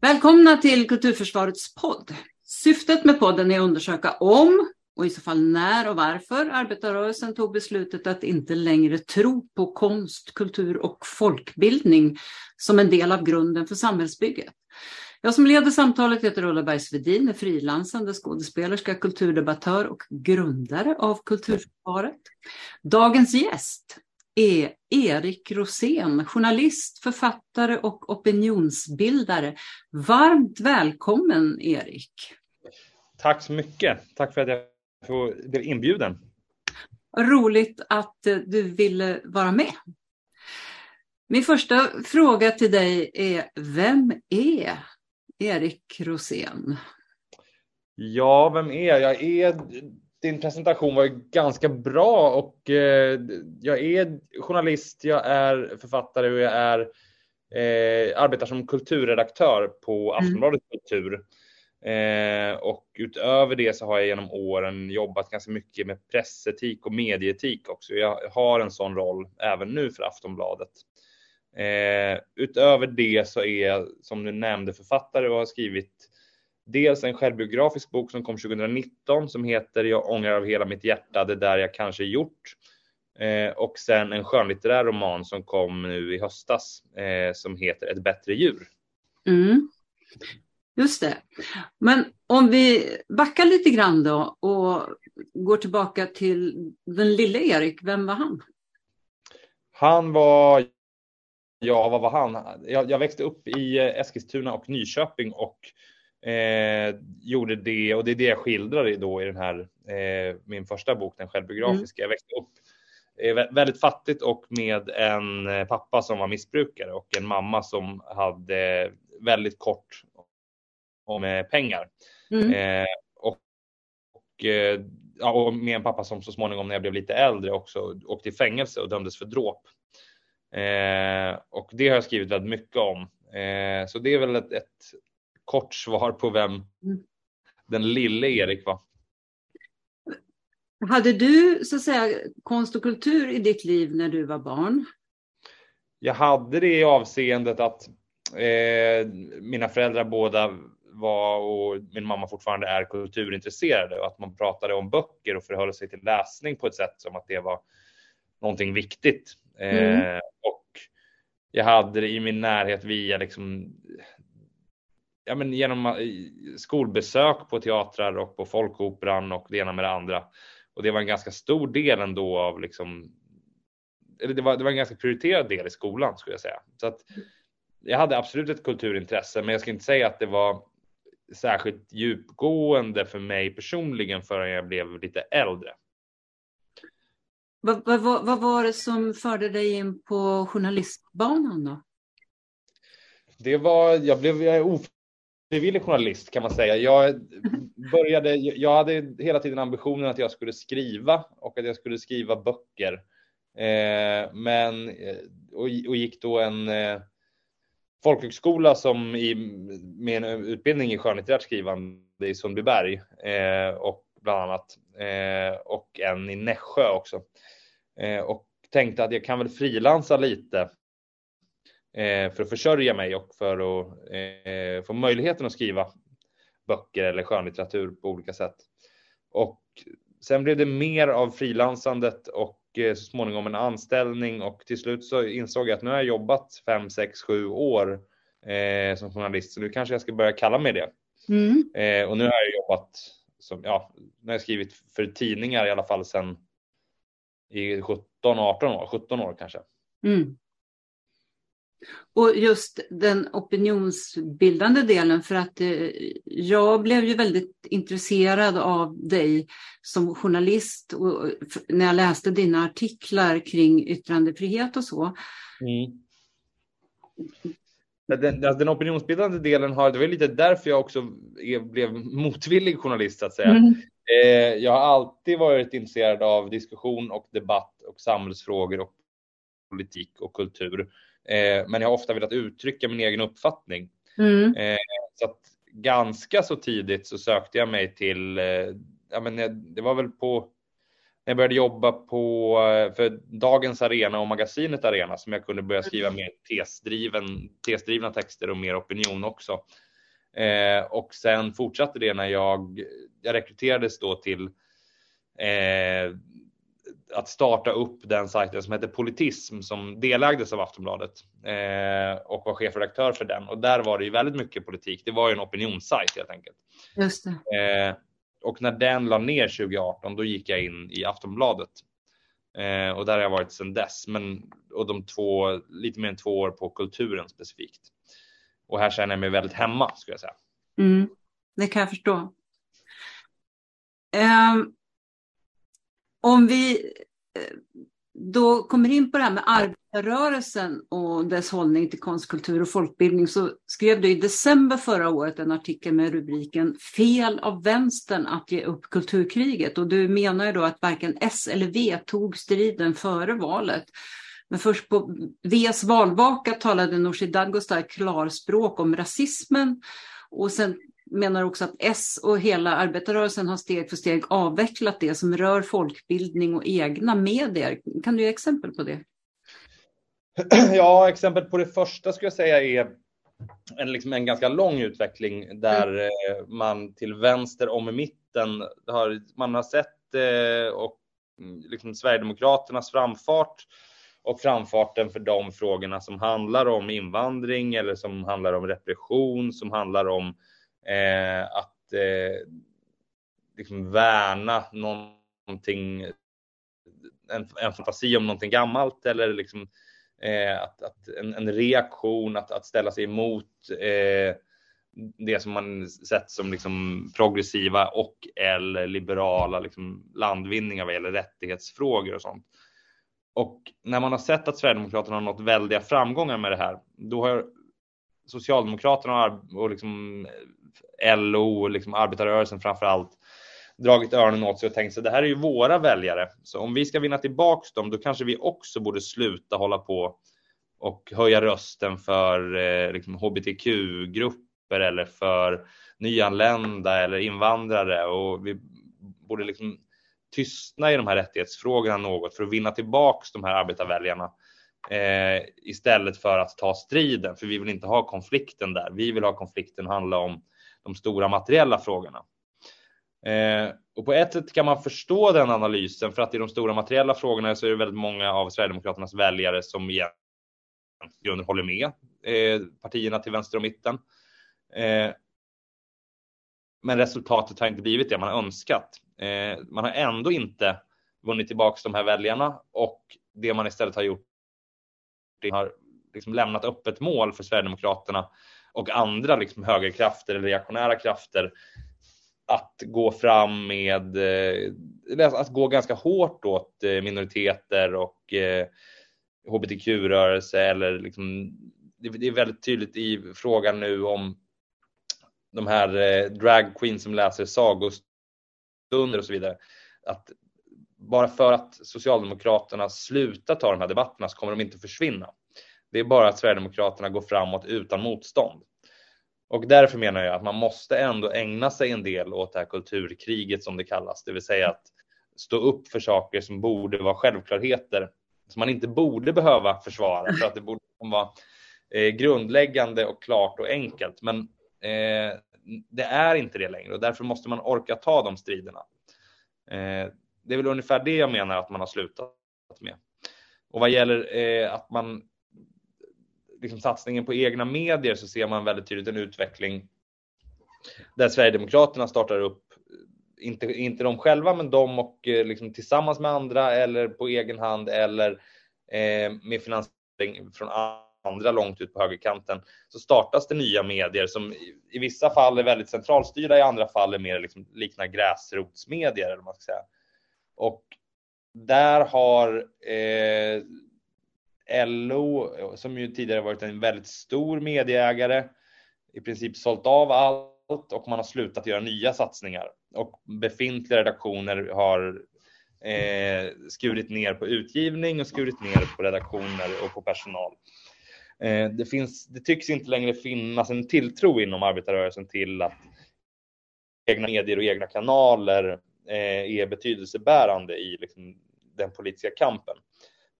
Välkomna till Kulturförsvarets podd. Syftet med podden är att undersöka om och i så fall när och varför arbetarrörelsen tog beslutet att inte längre tro på konst, kultur och folkbildning som en del av grunden för samhällsbygget. Jag som leder samtalet heter Ulla Bergsvedin, är frilansande skådespelerska, kulturdebattör och grundare av Kulturförsvaret. Dagens gäst är Erik Rosén, journalist, författare och opinionsbildare. Varmt välkommen Erik! Tack så mycket. Tack för att jag bli inbjuden. Roligt att eh, du ville vara med. Min första fråga till dig är, vem är Erik Rosén? Ja, vem är jag? Jag är din presentation var ganska bra och eh, jag är journalist, jag är författare och jag är eh, arbetar som kulturredaktör på mm. Aftonbladet mm. Kultur. Eh, och utöver det så har jag genom åren jobbat ganska mycket med pressetik och medieetik också. Jag har en sån roll även nu för Aftonbladet. Eh, utöver det så är jag som du nämnde författare och har skrivit Dels en självbiografisk bok som kom 2019 som heter Jag ångrar av hela mitt hjärta det där jag kanske gjort. Eh, och sen en skönlitterär roman som kom nu i höstas eh, som heter Ett bättre djur. Mm. Just det. Men om vi backar lite grann då och går tillbaka till den lille Erik, vem var han? Han var, ja vad var han? Jag, jag växte upp i Eskilstuna och Nyköping och Eh, gjorde det och det är det jag skildrar då i den här, eh, min första bok, den självbiografiska. Mm. Jag växte upp eh, väldigt fattigt och med en eh, pappa som var missbrukare och en mamma som hade väldigt kort om eh, pengar. Mm. Eh, och, och, ja, och med en pappa som så småningom när jag blev lite äldre också åkte i fängelse och dömdes för dråp. och det har jag skrivit väldigt mycket om. så det är väl ett, ett kort svar på vem mm. den lille Erik var. Hade du så att säga konst och kultur i ditt liv när du var barn? Jag hade det i avseendet att eh, mina föräldrar båda var och min mamma fortfarande är kulturintresserade och att man pratade om böcker och förhöll sig till läsning på ett sätt som att det var någonting viktigt. Mm. Eh, och jag hade det i min närhet via liksom ja, men genom eh, skolbesök på teatrar och på Folkoperan och det ena med det andra. Och det var en ganska stor del ändå av liksom, eller det var, det var en ganska prioriterad del i skolan skulle jag säga. Så att jag hade absolut ett kulturintresse, men jag ska inte säga att det var särskilt djupgående för mig personligen förrän jag blev lite äldre. Vad, vad, vad var det som förde dig in på journalistbanan då? Det var, jag blev jag frivillig journalist kan man säga. Jag började, jag hade hela tiden ambitionen att jag skulle skriva och att jag skulle skriva böcker. Eh, men, eh, och, och, gick då en eh, folkhögskola som i, med en utbildning i skönlitterärt skrivande i Sundbyberg eh, och bland annat eh, och en i Nässjö också. Eh, och tänkte att jag kan väl frilansa lite för att försörja mig och för att eh, få möjligheten att skriva böcker eller skönlitteratur på olika sätt. Och sen blev det mer av frilansandet och eh, så småningom en anställning och till slut så insåg jag att nu har jag jobbat fem, sex, sju år eh, som journalist så nu kanske jag ska börja kalla mig det. Mm. Eh, och nu har jag jobbat som, ja, nu har jag skrivit för tidningar i alla fall sedan i 17, 18 år, 17 år kanske. Mm. Och just den opinionsbildande delen för att eh, jag blev ju väldigt intresserad av dig som journalist och, när jag läste dina artiklar kring yttrandefrihet och så. Mm. Den, alltså den, opinionsbildande delen har, det var lite därför jag också är, blev motvillig journalist så att säga. Mm. Eh, jag har alltid varit intresserad av diskussion och debatt och samhällsfrågor och politik och kultur. Eh, men jag har ofta velat uttrycka min egen uppfattning. Mm. Eh, så att ganska så tidigt så sökte jag mig till, eh, ja men det var väl på, när jag började jobba på, för Dagens Arena och Magasinet Arena som jag kunde börja skriva mer tesdriven, tesdrivna texter och mer opinion också. Eh, och sen fortsatte det när jag, jag rekryterades då till eh, att starta upp den sajten som heter Politism som delägdes av Aftonbladet eh, och var chefredaktör för den. Och där var det ju väldigt mycket politik. Det var ju en opinionssajt helt enkelt. Just. Eh, och när den la ner 2018, då gick jag in i Aftonbladet. Eh, och där har jag varit sedan dess. Men, och de två, lite mer än två år på kulturen specifikt. Och här känner jag mig väldigt hemma, skulle jag säga. Mm, det kan jag förstå. Um, om vi eh, då kommer in på det här med arbetarrörelsen och dess hållning till konst, kultur och folkbildning så skrev du i december förra året en artikel med rubriken Fel av vänstern att ge upp kulturkriget och du menar ju då att varken S eller V tog striden före valet. Men först på Vs valvaka talade Nooshi Dadgostar klarspråk om rasismen och sen menar också att S och hela arbetarrörelsen har steg för steg avvecklat det som rör folkbildning och egna medier. Kan du ge exempel på det? Ja, exempel på det första skulle jag säga är en, liksom en ganska lång utveckling där mm. Eh, man till vänster om mitten har man har sett eh, och liksom Sverigedemokraternas framfart och framfarten för de frågorna som handlar om invandring eller som handlar om repression, som handlar om eh, att eh, liksom värna någonting, en, en fantasi om någonting gammalt eller liksom eh, att, att en, en, reaktion, att, att ställa sig emot eh, det som man sett som liksom progressiva och eller liberala liksom landvinningar vad gäller rättighetsfrågor och sånt. Och när man har sett att Sverigedemokraterna har nått väldiga framgångar med det här, då har Socialdemokraterna och liksom LO liksom arbetarrörelsen framför allt dragit öronen åt sig och tänkt sig det här är ju våra väljare. Så om vi ska vinna tillbaks dem, då kanske vi också borde sluta hålla på och höja rösten för eh, liksom hbtq-grupper eller för nyanlända eller invandrare och vi borde liksom tystna i de här rättighetsfrågorna något för att vinna tillbaks de här arbetarväljarna eh, istället för att ta striden. För vi vill inte ha konflikten där. Vi vill ha konflikten handla om de stora materiella frågorna. Eh, och på ett sätt kan man förstå den analysen för att i de stora materiella frågorna så är det väldigt många av Sverigedemokraternas väljare som egentligen grunden håller med eh, partierna till vänster och mitten. Eh, men resultatet har inte blivit det man har önskat. Eh, man har ändå inte vunnit tillbaka de här väljarna och det man istället har gjort Det har liksom lämnat öppet mål för Sverigedemokraterna och andra liksom högerkrafter eller reaktionära krafter att gå fram med, eh, att gå ganska hårt åt eh, minoriteter och eh, hbtq-rörelse eller liksom, det är väldigt tydligt i frågan nu om de här drag queens som läser sagostunder och så vidare. Att bara för att Socialdemokraterna slutar ta de här debatterna så kommer de inte försvinna. Det är bara att Sverigedemokraterna går framåt utan motstånd. Och därför menar jag att man måste ändå ägna sig en del åt det här kulturkriget som det kallas, det vill säga att stå upp för saker som borde vara självklarheter, som man inte borde behöva försvara för att det borde vara eh, grundläggande och klart och enkelt. Men eh, det är inte det längre och därför måste man orka ta de striderna. Eh, det är väl ungefär det jag menar att man har slutat med. Och vad gäller eh, att man liksom satsningen på egna medier så ser man väldigt tydligt en utveckling där Sverigedemokraterna startar upp, inte, inte de själva, men de och eh, liksom tillsammans med andra eller på egen hand eller eh, med finansiering från andra långt ut på högerkanten så startas det nya medier som i, i vissa fall är väldigt centralstyrda, i andra fall är mer liksom liknar gräsrotsmedier eller vad man ska säga. Och där har eh, LO, som ju tidigare varit en väldigt stor medieägare, i princip sålt av allt och man har slutat göra nya satsningar. Och befintliga redaktioner har eh, skurit ner på utgivning och skurit ner på redaktioner och på personal. Eh, det, finns, det tycks inte längre finnas en tilltro inom arbetarrörelsen till att egna medier och egna kanaler eh, är betydelsebärande i liksom, den politiska kampen.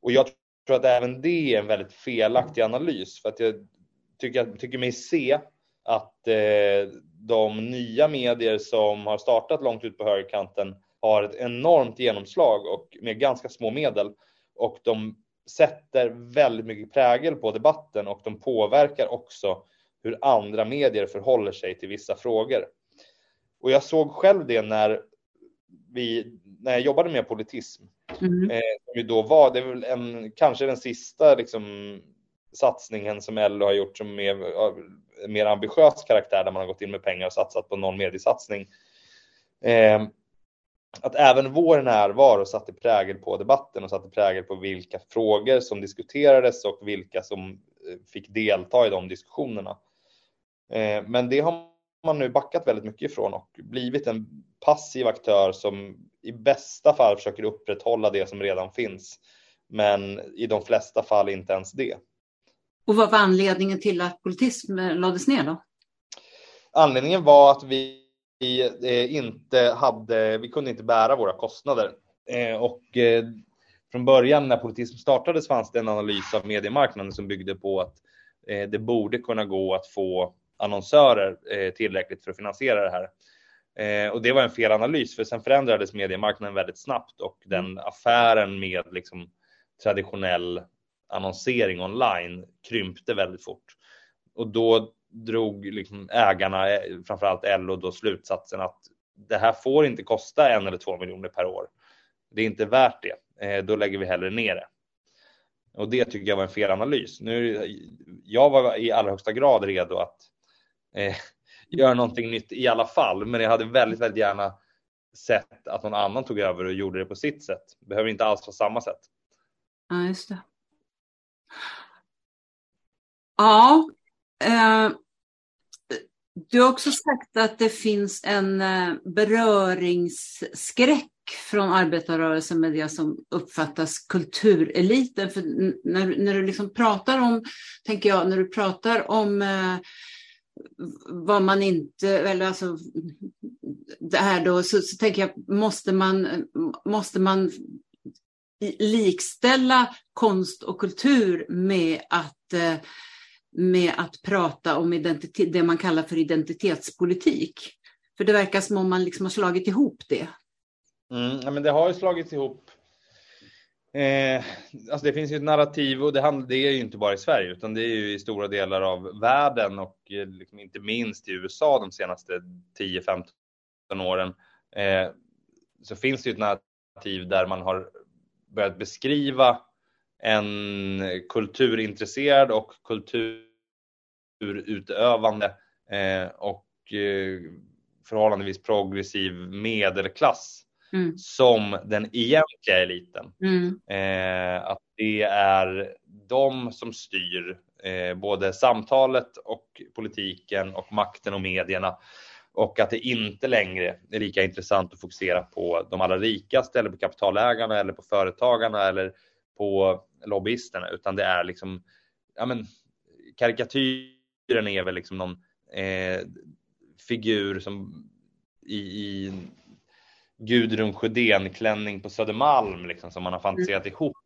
Och jag tror att även det är en väldigt felaktig analys för att jag tycker, jag tycker mig se att eh, de nya medier som har startat långt ut på högerkanten har ett enormt genomslag och med ganska små medel och de sätter väldigt mycket prägel på debatten och de påverkar också hur andra medier förhåller sig till vissa frågor. Och jag såg själv det när vi, när jag jobbade med politism. Mm. Eh, då var, det är väl en, kanske den sista liksom, satsningen som LO har gjort som är mer ambitiös karaktär där man har gått in med pengar och satsat på någon mediesatsning. Eh, att även vår närvaro satte prägel på debatten och satte prägel på vilka frågor som diskuterades och vilka som eh, fick delta i de diskussionerna. Eh, men det har man nu backat väldigt mycket ifrån och blivit en passiv aktör som i bästa fall försöker upprätthålla det som redan finns. Men i de flesta fall inte ens det. Och vad var anledningen till att politism lades ner då? Anledningen var att vi eh, inte hade, vi kunde inte bära våra kostnader. Eh, och eh, från början när politism startades fanns det en analys av mediemarknaden som byggde på att det borde kunna gå att få annonsörer tillräckligt för att finansiera det här. Och det var en fel analys för sen förändrades mediemarknaden väldigt snabbt och den affären med liksom traditionell annonsering online krympte väldigt fort. Och då drog liksom ägarna, framförallt LO, då slutsatsen att det här får inte kosta en eller två miljoner per år. Det är inte värt det. Eh, då lägger vi hellre ner det. Och det tycker jag var en fel analys. Nu, jag var i allra högsta grad redo att eh, göra någonting nytt i alla fall, men jag hade väldigt, väldigt gärna sett att någon annan tog över och gjorde det på sitt sätt. Behöver inte alls vara samma sätt. Ja, just det. Ja. Eh, du har också sagt att det finns en eh, beröringsskräck från arbetarrörelsen med det som uppfattas kultureliten. För när, när du liksom pratar om, tänker jag, när du pratar om eh, vad man inte, eller alltså det här då, så, så tänker jag, måste man, måste man likställa konst och kultur med att, eh, med att prata om identitet, det man kallar för identitetspolitik. För det verkar som om man liksom har slagit ihop det. Mm, ja, men det har ju slagits ihop. Eh, alltså det finns ju ett narrativ och det, handlar, det är ju inte bara i Sverige utan det är ju i stora delar av världen och eh, liksom inte minst i USA de senaste 10-15 åren. Eh, så finns det ju ett narrativ där man har börjat beskriva en kulturintresserad och kulturutövande eh, och eh, förhållandevis progressiv medelklass mm. som den egentliga eliten. Mm. Eh, att det är de som styr eh, både samtalet och politiken och makten och medierna och att det inte längre är lika intressant att fokusera på de allra rikaste eller på kapitalägarna eller på företagarna eller på lobbyisterna, utan det är liksom, ja men karikatyren är väl liksom någon eh, figur som i, i Gudrun Sjödén klänning på Södermalm liksom som man har fantiserat mm. ihop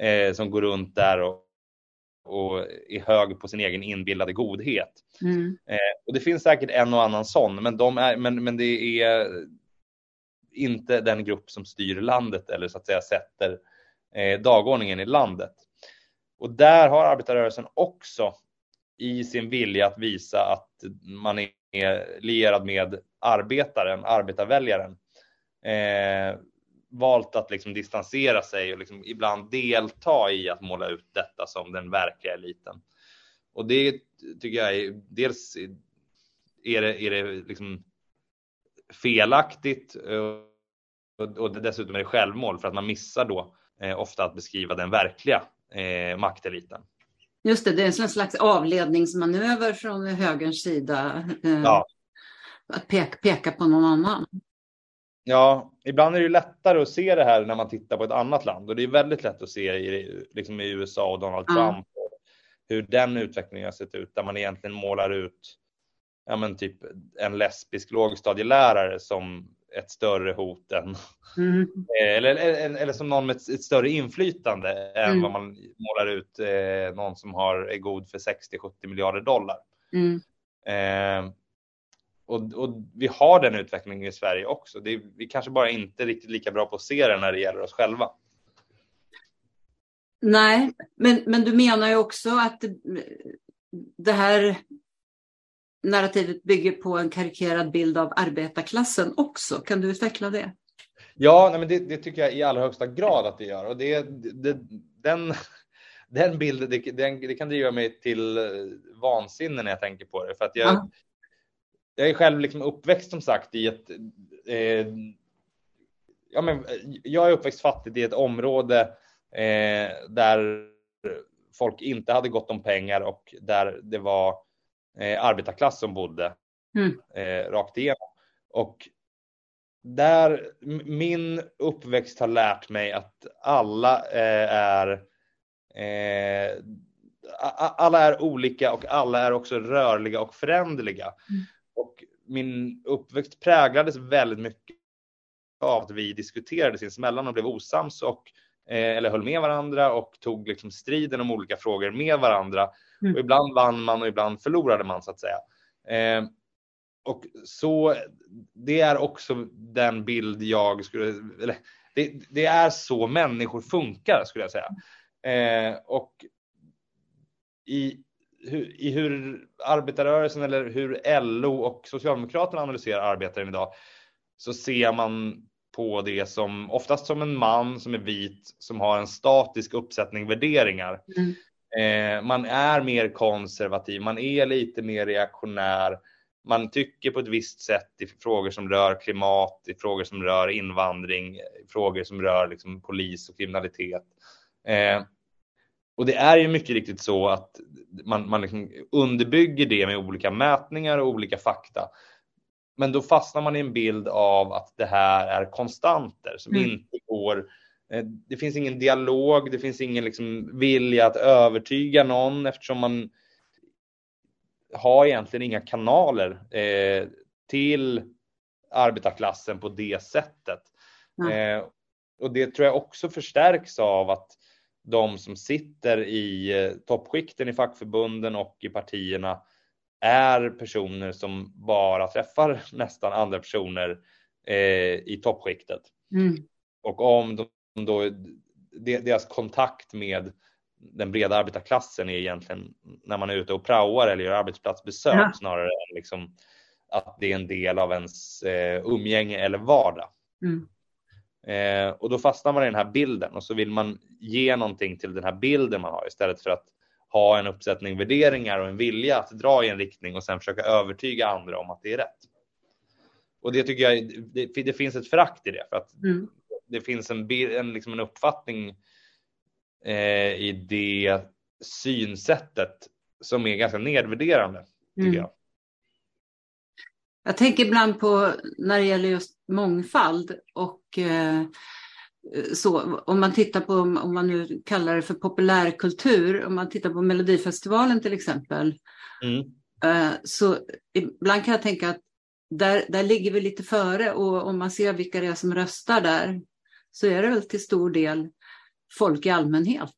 eh, som går runt där och och är hög på sin egen inbillade godhet. Mm. Eh, och det finns säkert en och annan sån, men, de är, men, men det är inte den grupp som styr landet eller så att säga sätter eh, dagordningen i landet. Och där har arbetarrörelsen också i sin vilja att visa att man är lierad med arbetaren, arbetarväljaren, eh, valt att liksom distansera sig och liksom ibland delta i att måla ut detta som den verkliga eliten. Och det tycker jag är dels är det, är det liksom felaktigt och, och dessutom är det självmål för att man missar då eh, ofta att beskriva den verkliga eh, makteliten. Just det, det är en slags avledningsmanöver från högerns sida. Eh, ja. Att peka, peka på någon annan. Ja, ibland är det lättare att se det här när man tittar på ett annat land och det är väldigt lätt att se i, liksom i USA och Donald mm. Trump hur den utvecklingen har sett ut där man egentligen målar ut ja, men typ en lesbisk lågstadielärare som ett större hot än mm. eller, eller, eller, som någon med ett, ett större inflytande mm. än vad man målar ut eh, någon som har, är god för 60-70 miljarder dollar. Mm. Eh, och, och, vi har den utvecklingen i Sverige också. Det är, vi kanske bara inte riktigt lika bra på att se den när det gäller oss själva. Nej, men, men du menar ju också att det, det här narrativet bygger på en karikerad bild av arbetarklassen också. Kan du utveckla det? Ja, nej, men det, det, tycker jag i allra högsta grad att det gör. Och det, det, den, den bilden, det, den, det kan driva mig till vansinne när jag tänker på det. För att jag, ja. Jag är själv liksom uppväxt som sagt i ett... Eh, ja, men, jag är uppväxt fattigt i ett område eh, där folk inte hade gott om pengar och där det var eh, arbetarklass som bodde mm. eh, rakt igenom. Och där min uppväxt har lärt mig att alla eh, är eh, alla är olika och alla är också rörliga och föränderliga. Mm. Och min uppväxt präglades väldigt mycket av att vi diskuterade sinsemellan och blev osams och eh, eller höll med varandra och tog liksom striden om olika frågor med varandra. Mm. Och ibland vann man och ibland förlorade man så att säga. Eh, och så det är också den bild jag skulle, eller det, det är så människor funkar skulle jag säga. Eh, och i, i hur arbetarrörelsen eller hur LO och Socialdemokraterna analyserar arbetaren idag så ser man på det som oftast som en man som är vit som har en statisk uppsättning värderingar. Mm. Eh, man är mer konservativ, man är lite mer reaktionär. Man tycker på ett visst sätt i frågor som rör klimat, i frågor som rör invandring, i frågor som rör liksom polis och kriminalitet. Eh, och det är ju mycket riktigt så att man, man liksom underbygger det med olika mätningar och olika fakta. Men då fastnar man i en bild av att det här är konstanter som mm. inte går. Eh, det finns ingen dialog, det finns ingen liksom vilja att övertyga någon eftersom man har egentligen inga kanaler eh, till arbetarklassen på det sättet. Mm. Eh, och det tror jag också förstärks av att de som sitter i eh, toppskikten i fackförbunden och i partierna är personer som bara träffar nästan andra personer eh, i toppskiktet. Mm. Och om de då, deras kontakt med den breda arbetarklassen är egentligen när man är ute och praoar eller gör arbetsplatsbesök ja. snarare än liksom att det är en del av ens eh, umgänge eller vardag. Mm. Eh, och då fastnar man i den här bilden och så vill man ge någonting till den här bilden man har istället för att ha en uppsättning värderingar och en vilja att dra i en riktning och sen försöka övertyga andra om att det är rätt. Och det tycker jag, det, det finns ett förakt i det för att mm. det finns en, en, liksom en uppfattning eh, i det synsättet som är ganska nedvärderande tycker mm. jag. Jag tänker ibland på när det gäller just mångfald och eh, så, om man tittar på, om man nu kallar det för populärkultur, om man tittar på Melodifestivalen till exempel, mm. Eh, så ibland kan jag tänka att där, där ligger vi lite före och om man ser vilka det är som röstar där så är det väl till stor del folk i allmänhet.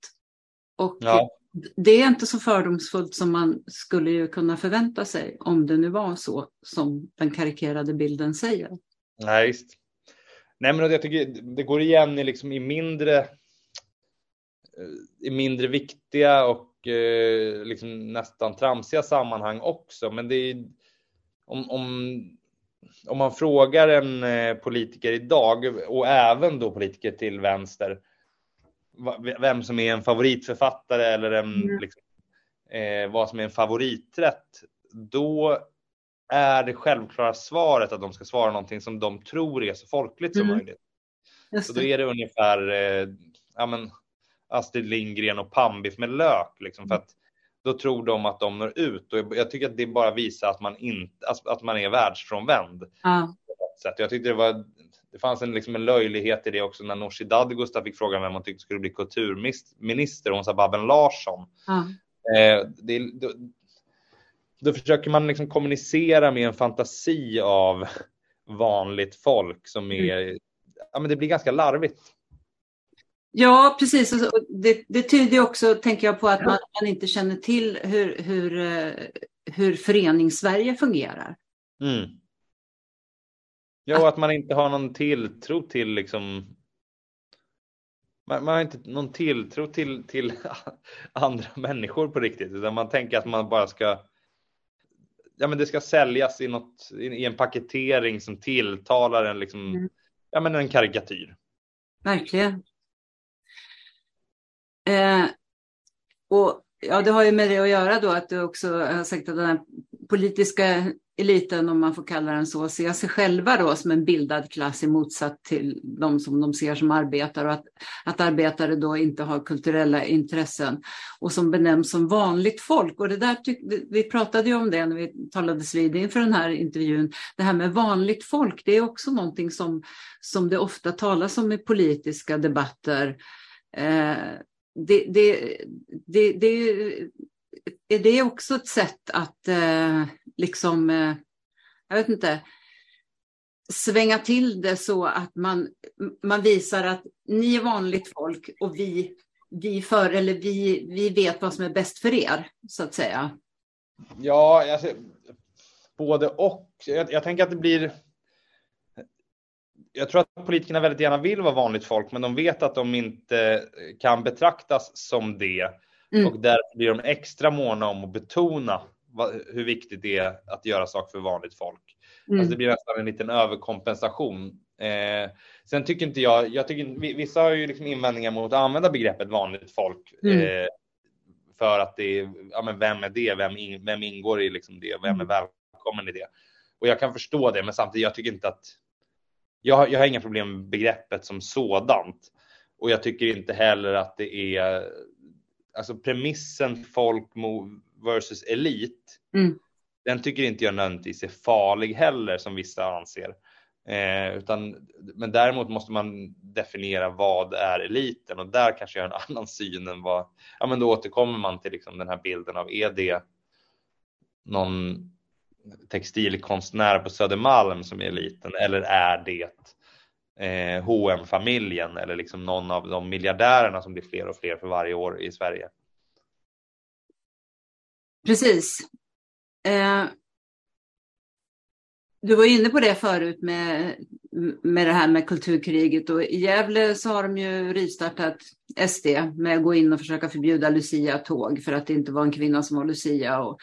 Och ja. det är inte så fördomsfullt som man skulle ju kunna förvänta sig om det nu var så som den karikerade bilden säger. Nej, visst. Nej, men jag tycker det går igen i, liksom, i mindre eh, i mindre viktiga och eh, liksom nästan tramsiga sammanhang också. Men det är om, om, om man frågar en eh, politiker idag och även då politiker till vänster vem som är en favoritförfattare eller en, mm. liksom, eh, vad som är en favoriträtt, då är det självklara svaret att de ska svara någonting som de tror är så folkligt som mm. möjligt. Så då är det ungefär eh, ja, men Astrid Lindgren och pannbiff med lök. Liksom, för att då tror de att de når ut. Och jag tycker att det bara visar att man, inte, att man är världsfrånvänd. Ah. Jag tyckte det var det fanns en, liksom en löjlighet i det också när Nooshi Dadgostar fick frågan vem man tyckte skulle bli kulturminister. Hon sa Babben Larsson. Ah. Eh, det, då, försöker man liksom kommunicera med en fantasi av vanligt folk som mm. är, mm. ja men det blir ganska larvigt. Ja, precis. Det, det tyder också, tänker jag, på att man, man inte känner till hur, hur, eh, hur förenings-Sverige fungerar. Mm. Ja, och att man inte har någon tilltro till liksom man, man, har inte någon tilltro till, till andra människor på riktigt, utan man tänker att man bara ska ja, men det ska säljas i, något, i en paketering som tilltalar en, liksom, mm. ja, men en karikatyr. Verkligen. Eh, och ja, det har ju med det att göra då att du också har sagt att den här politiska eliten, om man får kalla den så, ser sig själva då som en bildad klass i motsats till de som de ser som arbetare och att, att arbetare då inte har kulturella intressen och som benämns som vanligt folk. Och det där tyck, vi pratade ju om det när vi talades vid inför den här intervjun. Det här med vanligt folk, det är också någonting som, som det ofta talas om i politiska debatter. Eh, det, det, det, det, är det också ett sätt att eh, liksom, eh, jag vet inte, svänga till det så att man, man visar att ni är vanligt folk och vi, vi för, eller vi, vi vet vad som är bäst för er, så att säga. Ja, alltså, både och. Jag, jag tänker att det blir jag tror att politikerna väldigt gärna vill vara vanligt folk, men de vet att de inte kan betraktas som det. Mm. Och därför blir de extra måna om att betona vad, hur viktigt det är att göra saker för vanligt folk. Mm. Alltså det blir nästan en liten överkompensation. Eh, sen tycker inte jag, jag tycker, vissa har ju liksom invändningar mot att använda begreppet vanligt folk. Mm. Eh, för att det är, ja men vem är det? Vem, in, vem ingår i liksom det? Vem är mm. välkommen i det? Och jag kan förstå det, men samtidigt, jag tycker inte att jag, jag har inga problem med begreppet som sådant. Och jag tycker inte heller att det är alltså premissen folk versus elit. Mm. Den tycker inte jag nödvändigtvis är farlig heller som vissa anser. Eh, utan, men däremot måste man definiera vad är eliten och där kanske jag har en annan syn än vad, ja men då återkommer man till liksom den här bilden av är det någon textilkonstnär på Södermalm som är eliten eller är det eh, hm familjen eller liksom någon av de miljardärerna som blir fler och fler för varje år i Sverige? Precis. Eh, du var inne på det förut med, med det här med kulturkriget och i Gävle så har de ju rivstartat SD med att gå in och försöka förbjuda Lucia-tåg för att det inte var en kvinna som var Lucia. Och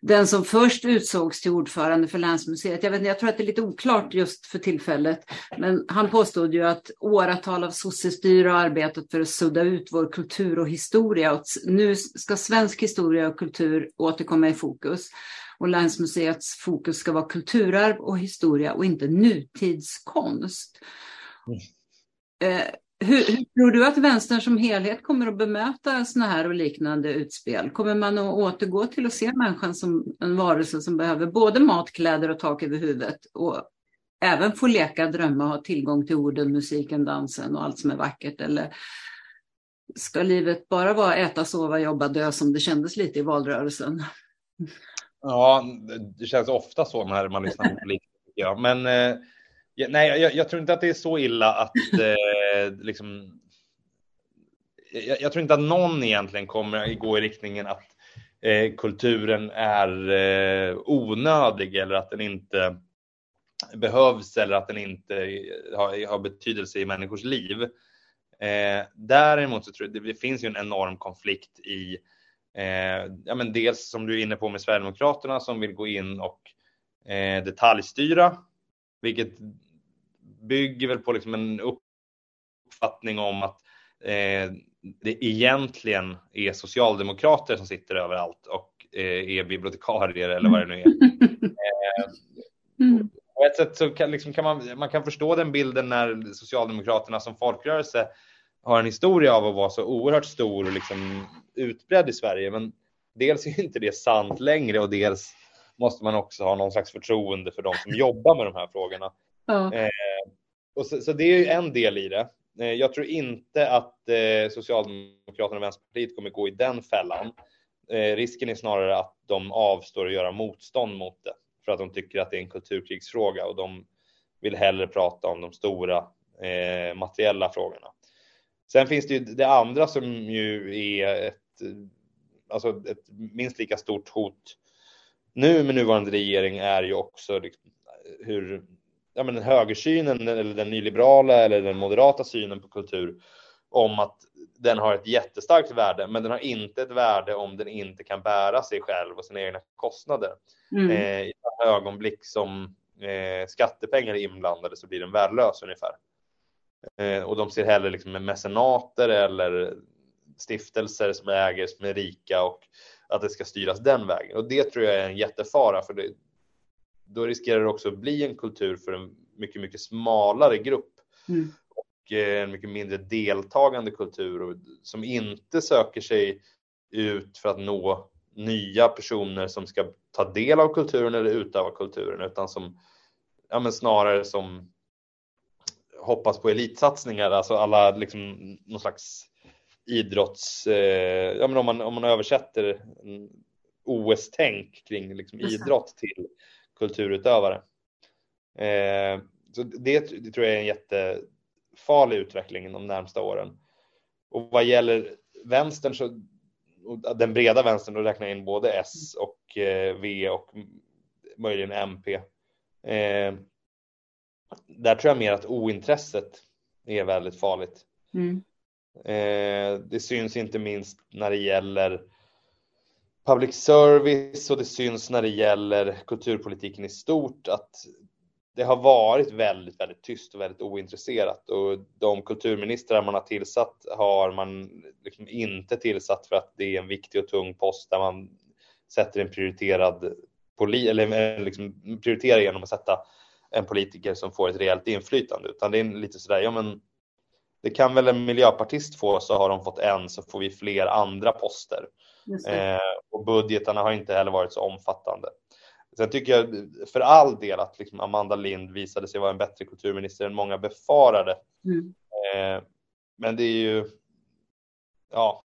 den som först utsågs till ordförande för länsmuseet. Jag, vet jag tror att det är lite oklart just för tillfället, men han påstod ju att åratal av sossestyre har arbetat för att sudda ut vår kultur och historia. Och nu ska svensk historia och kultur återkomma i fokus. Och länsmuseets fokus ska vara kulturarv och historia och inte nutidskonst. Mm. Eh, hur, hur, tror du att vänstern som helhet kommer att bemöta sådana här och liknande utspel? Kommer man att återgå till att se människan som en varelse som behöver både mat, kläder och tak över huvudet och även få leka, drömma och ha tillgång till orden, musiken, dansen och allt som är vackert? Eller ska livet bara vara äta, sova, jobba, dö som det kändes lite i valrörelsen? Ja, det känns ofta så när man lyssnar på politiker. Ja. Men eh, nej, jag, jag, tror inte att det är så illa att eh, liksom. Jag, jag, tror inte att någon egentligen kommer gå i riktningen att eh, kulturen är eh, onödig eller att den inte behövs eller att den inte har, har betydelse i människors liv. Eh, däremot så tror jag det, det finns ju en enorm konflikt i eh, ja, men dels som du är inne på med Sverigedemokraterna som vill gå in och eh, detaljstyra, vilket bygger väl på liksom en uppfattning om att eh, det egentligen är socialdemokrater som sitter överallt och eh, är bibliotekarier eller vad det nu är. Eh, mm. På ett sätt så kan, liksom, kan man, man kan förstå den bilden när Socialdemokraterna som folkrörelse har en historia av att vara så oerhört stor och liksom utbredd i Sverige. Men dels är inte det sant längre och dels måste man också ha någon slags förtroende för de som jobbar med de här frågorna. Ja. Eh, och så, så, det är ju en del i det. Eh, jag tror inte att eh, Socialdemokraterna och Vänsterpartiet kommer gå i den fällan. Eh, risken är snarare att de avstår att göra motstånd mot det för att de tycker att det är en kulturkrigsfråga och de vill hellre prata om de stora eh, materiella frågorna. Sen finns det ju det andra som ju är ett, alltså ett minst lika stort hot nu med nuvarande regering är ju också liksom, hur ja, men högersynen eller den nyliberala eller den moderata synen på kultur om att den har ett jättestarkt värde, men den har inte ett värde om den inte kan bära sig själv och sina egna kostnader. Mm. Eh, I ett ögonblick som eh, skattepengar är inblandade så blir den värdelös ungefär. Eh, och de ser hellre liksom med mecenater eller stiftelser som äger som är rika och att det ska styras den vägen. Och det tror jag är en jättefara för det, då riskerar det också att bli en kultur för en mycket, mycket smalare grupp. Mm. Och eh, en mycket mindre deltagande kultur som inte söker sig ut för att nå nya personer som ska ta del av kulturen eller utöva kulturen utan som ja, men snarare som hoppas på elitsatsningar, alltså alla liksom någon slags idrotts, eh, ja men om man, om man översätter OS-tänk kring liksom idrott till kulturutövare. Eh, så det, det, tror jag är en jättefarlig utveckling de närmsta åren. Och vad gäller vänstern så den breda vänstern, då räknar jag in både S och eh, V och möjligen MP. Eh, där tror jag mer att ointresset är väldigt farligt. Mm. Eh, det syns inte minst när det gäller public service och det syns när det gäller kulturpolitiken i stort att det har varit väldigt, väldigt tyst och väldigt ointresserat och de kulturministrar man har tillsatt har man liksom inte tillsatt för att det är en viktig och tung post där man sätter en prioriterad poli eller liksom prioriterar genom att sätta en politiker som får ett rejält inflytande utan det är lite sådär, ja men det kan väl en miljöpartist få så har de fått en så får vi fler andra poster. Eh, och budgetarna har inte heller varit så omfattande. Sen tycker jag för all del att liksom Amanda Lind visade sig vara en bättre kulturminister än många befarade. Mm. Eh, men det är ju, ja,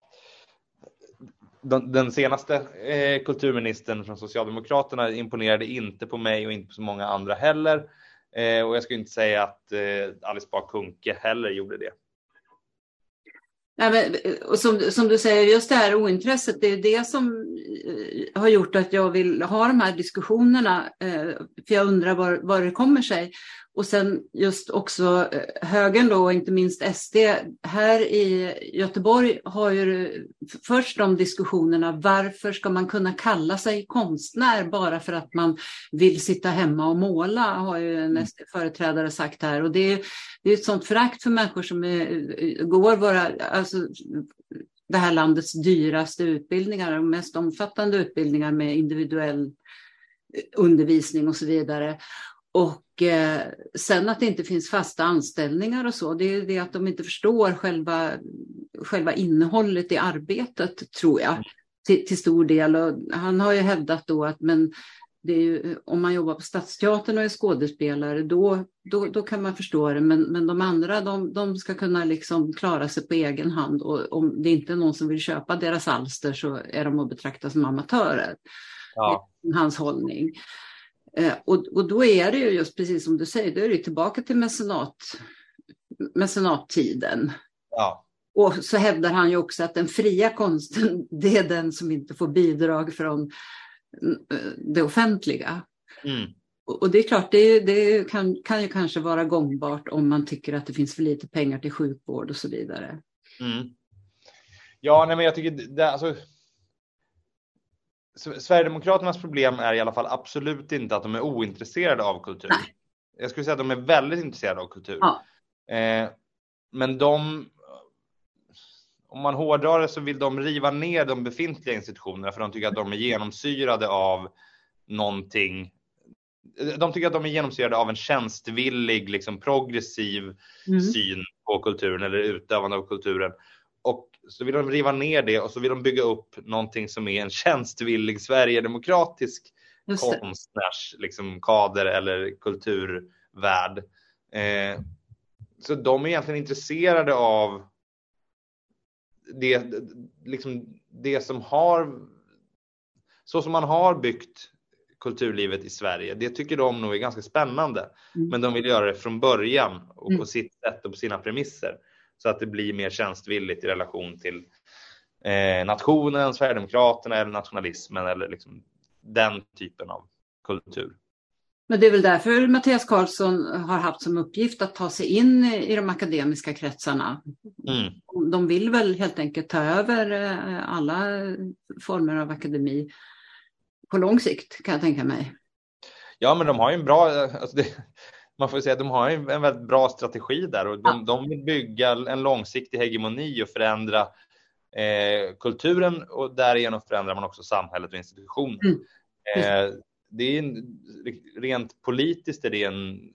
den, den senaste eh, kulturministern från Socialdemokraterna imponerade inte på mig och inte på så många andra heller. Eh, och jag skulle inte säga att eh, Alice Bah Kuhnke heller gjorde det. Ja, men, och som, som du säger, just det här ointresset, det är det som eh, har gjort att jag vill ha de här diskussionerna. Eh, för jag undrar var, var det kommer sig. Och sen just också eh, högern då, och inte minst SD. Här i Göteborg har ju först de diskussionerna, varför ska man kunna kalla sig konstnär bara för att man vill sitta hemma och måla, har ju en mm. SD-företrädare sagt här. Och det är, det är ett sånt förakt för människor som är, går våra, alltså, det här landets dyraste utbildningar, de mest omfattande utbildningar med individuell undervisning och så vidare. Och eh, sen att det inte finns fasta anställningar och så, det är det att de inte förstår själva, själva innehållet i arbetet, tror jag, till, till stor del. Och han har ju hävdat då att men ju, om man jobbar på Stadsteatern och är skådespelare, då, då, då kan man förstå det. Men, men de andra, de, de ska kunna liksom klara sig på egen hand. Och om det inte är någon som vill köpa deras alster så är de att betrakta som amatörer. Ja. Hans hållning. Eh, och, och då är det ju just precis som du säger, då är det tillbaka till mecenat, mecenattiden. Ja. Och så hävdar han ju också att den fria konsten, det är den som inte får bidrag från eh, det offentliga. Mm. Och det är klart, det, det kan, kan, ju kanske vara gångbart om man tycker att det finns för lite pengar till sjukvård och så vidare. Mm. Ja, nej, men jag tycker det, alltså, Sverigedemokraternas problem är i alla fall absolut inte att de är ointresserade av kultur. Nej. Jag skulle säga att de är väldigt intresserade av kultur. Ja. Eh, men de, om man hårdrar det så vill de riva ner de befintliga institutionerna för de tycker att de är genomsyrade av någonting. De tycker att de är genomsyrade av en tjänstvillig, liksom progressiv mm. syn på kulturen eller utövande av kulturen. Och så vill de riva ner det och så vill de bygga upp någonting som är en tjänstvillig sverigedemokratisk konstnärs liksom, kader eller kulturvärld. Eh, så de är egentligen intresserade av det, liksom, det som har så som man har byggt kulturlivet i Sverige. Det tycker de nog är ganska spännande, mm. men de vill göra det från början och på mm. sitt sätt och på sina premisser. Så att det blir mer tjänstvilligt i relation till eh, nationen, Sverigedemokraterna eller nationalismen eller liksom den typen av kultur. Men det är väl därför Mattias Karlsson har haft som uppgift att ta sig in i de akademiska kretsarna. Mm. De vill väl helt enkelt ta över eh, alla former av akademi på lång sikt kan jag tänka mig. Ja, men de har ju en bra, alltså det, man får säga att de har en väldigt bra strategi där och de, de vill bygga en långsiktig hegemoni och förändra eh, kulturen och därigenom förändrar man också samhället och institutioner. Mm. Eh, det är en, rent politiskt är det en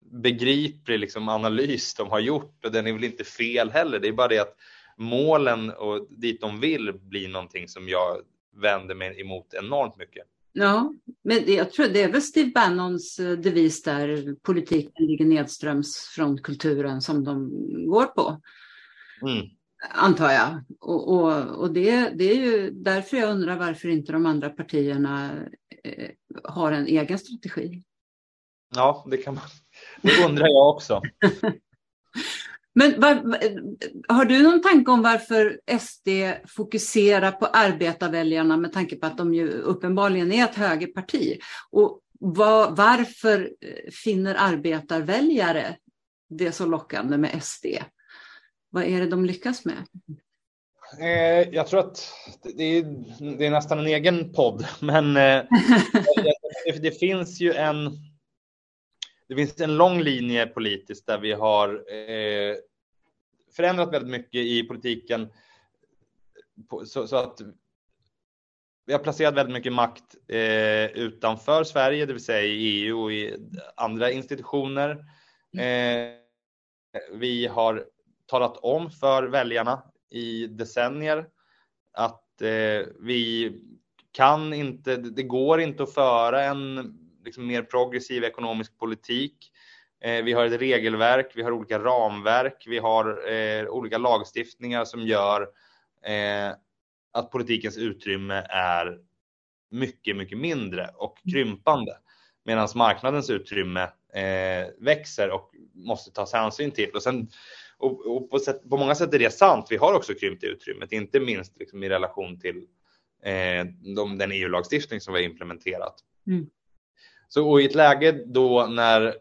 begriplig liksom, analys de har gjort och den är väl inte fel heller. Det är bara det att målen och dit de vill blir någonting som jag vänder mig emot enormt mycket. Ja, men jag tror det är väl Steve Bannons eh, devis där politiken ligger nedströms från kulturen som de går på. Mm. Antar jag. Och, och, och det, det, är ju därför jag undrar varför inte de andra partierna eh, har en egen strategi. Ja, det kan man. Det undrar jag också. Men var, har du någon tanke om varför SD fokuserar på arbetarväljarna med tanke på att de ju uppenbarligen är ett högerparti? Och var, varför finner arbetarväljare det så lockande med SD? Vad är det de lyckas med? Eh, jag tror att det är, det är, nästan en egen podd, men eh, det, det finns ju en det finns en lång linje politiskt där vi har eh, förändrat väldigt mycket i politiken på, så, så, att vi har placerat väldigt mycket makt eh, utanför Sverige, det vill säga i EU och i andra institutioner. Eh, vi har talat om för väljarna i decennier att eh, vi kan inte, det går inte att föra en liksom mer progressiv ekonomisk politik. Eh, vi har ett regelverk, vi har olika ramverk, vi har eh, olika lagstiftningar som gör eh, att politikens utrymme är mycket, mycket mindre och mm. krympande. Medan marknadens utrymme eh, växer och måste tas hänsyn till. Och, sen, och, och på, sätt, på, många sätt är det sant. Vi har också krympt utrymmet, inte minst liksom i relation till de, den EU-lagstiftning som vi har implementerat. Mm. Så och i ett läge då när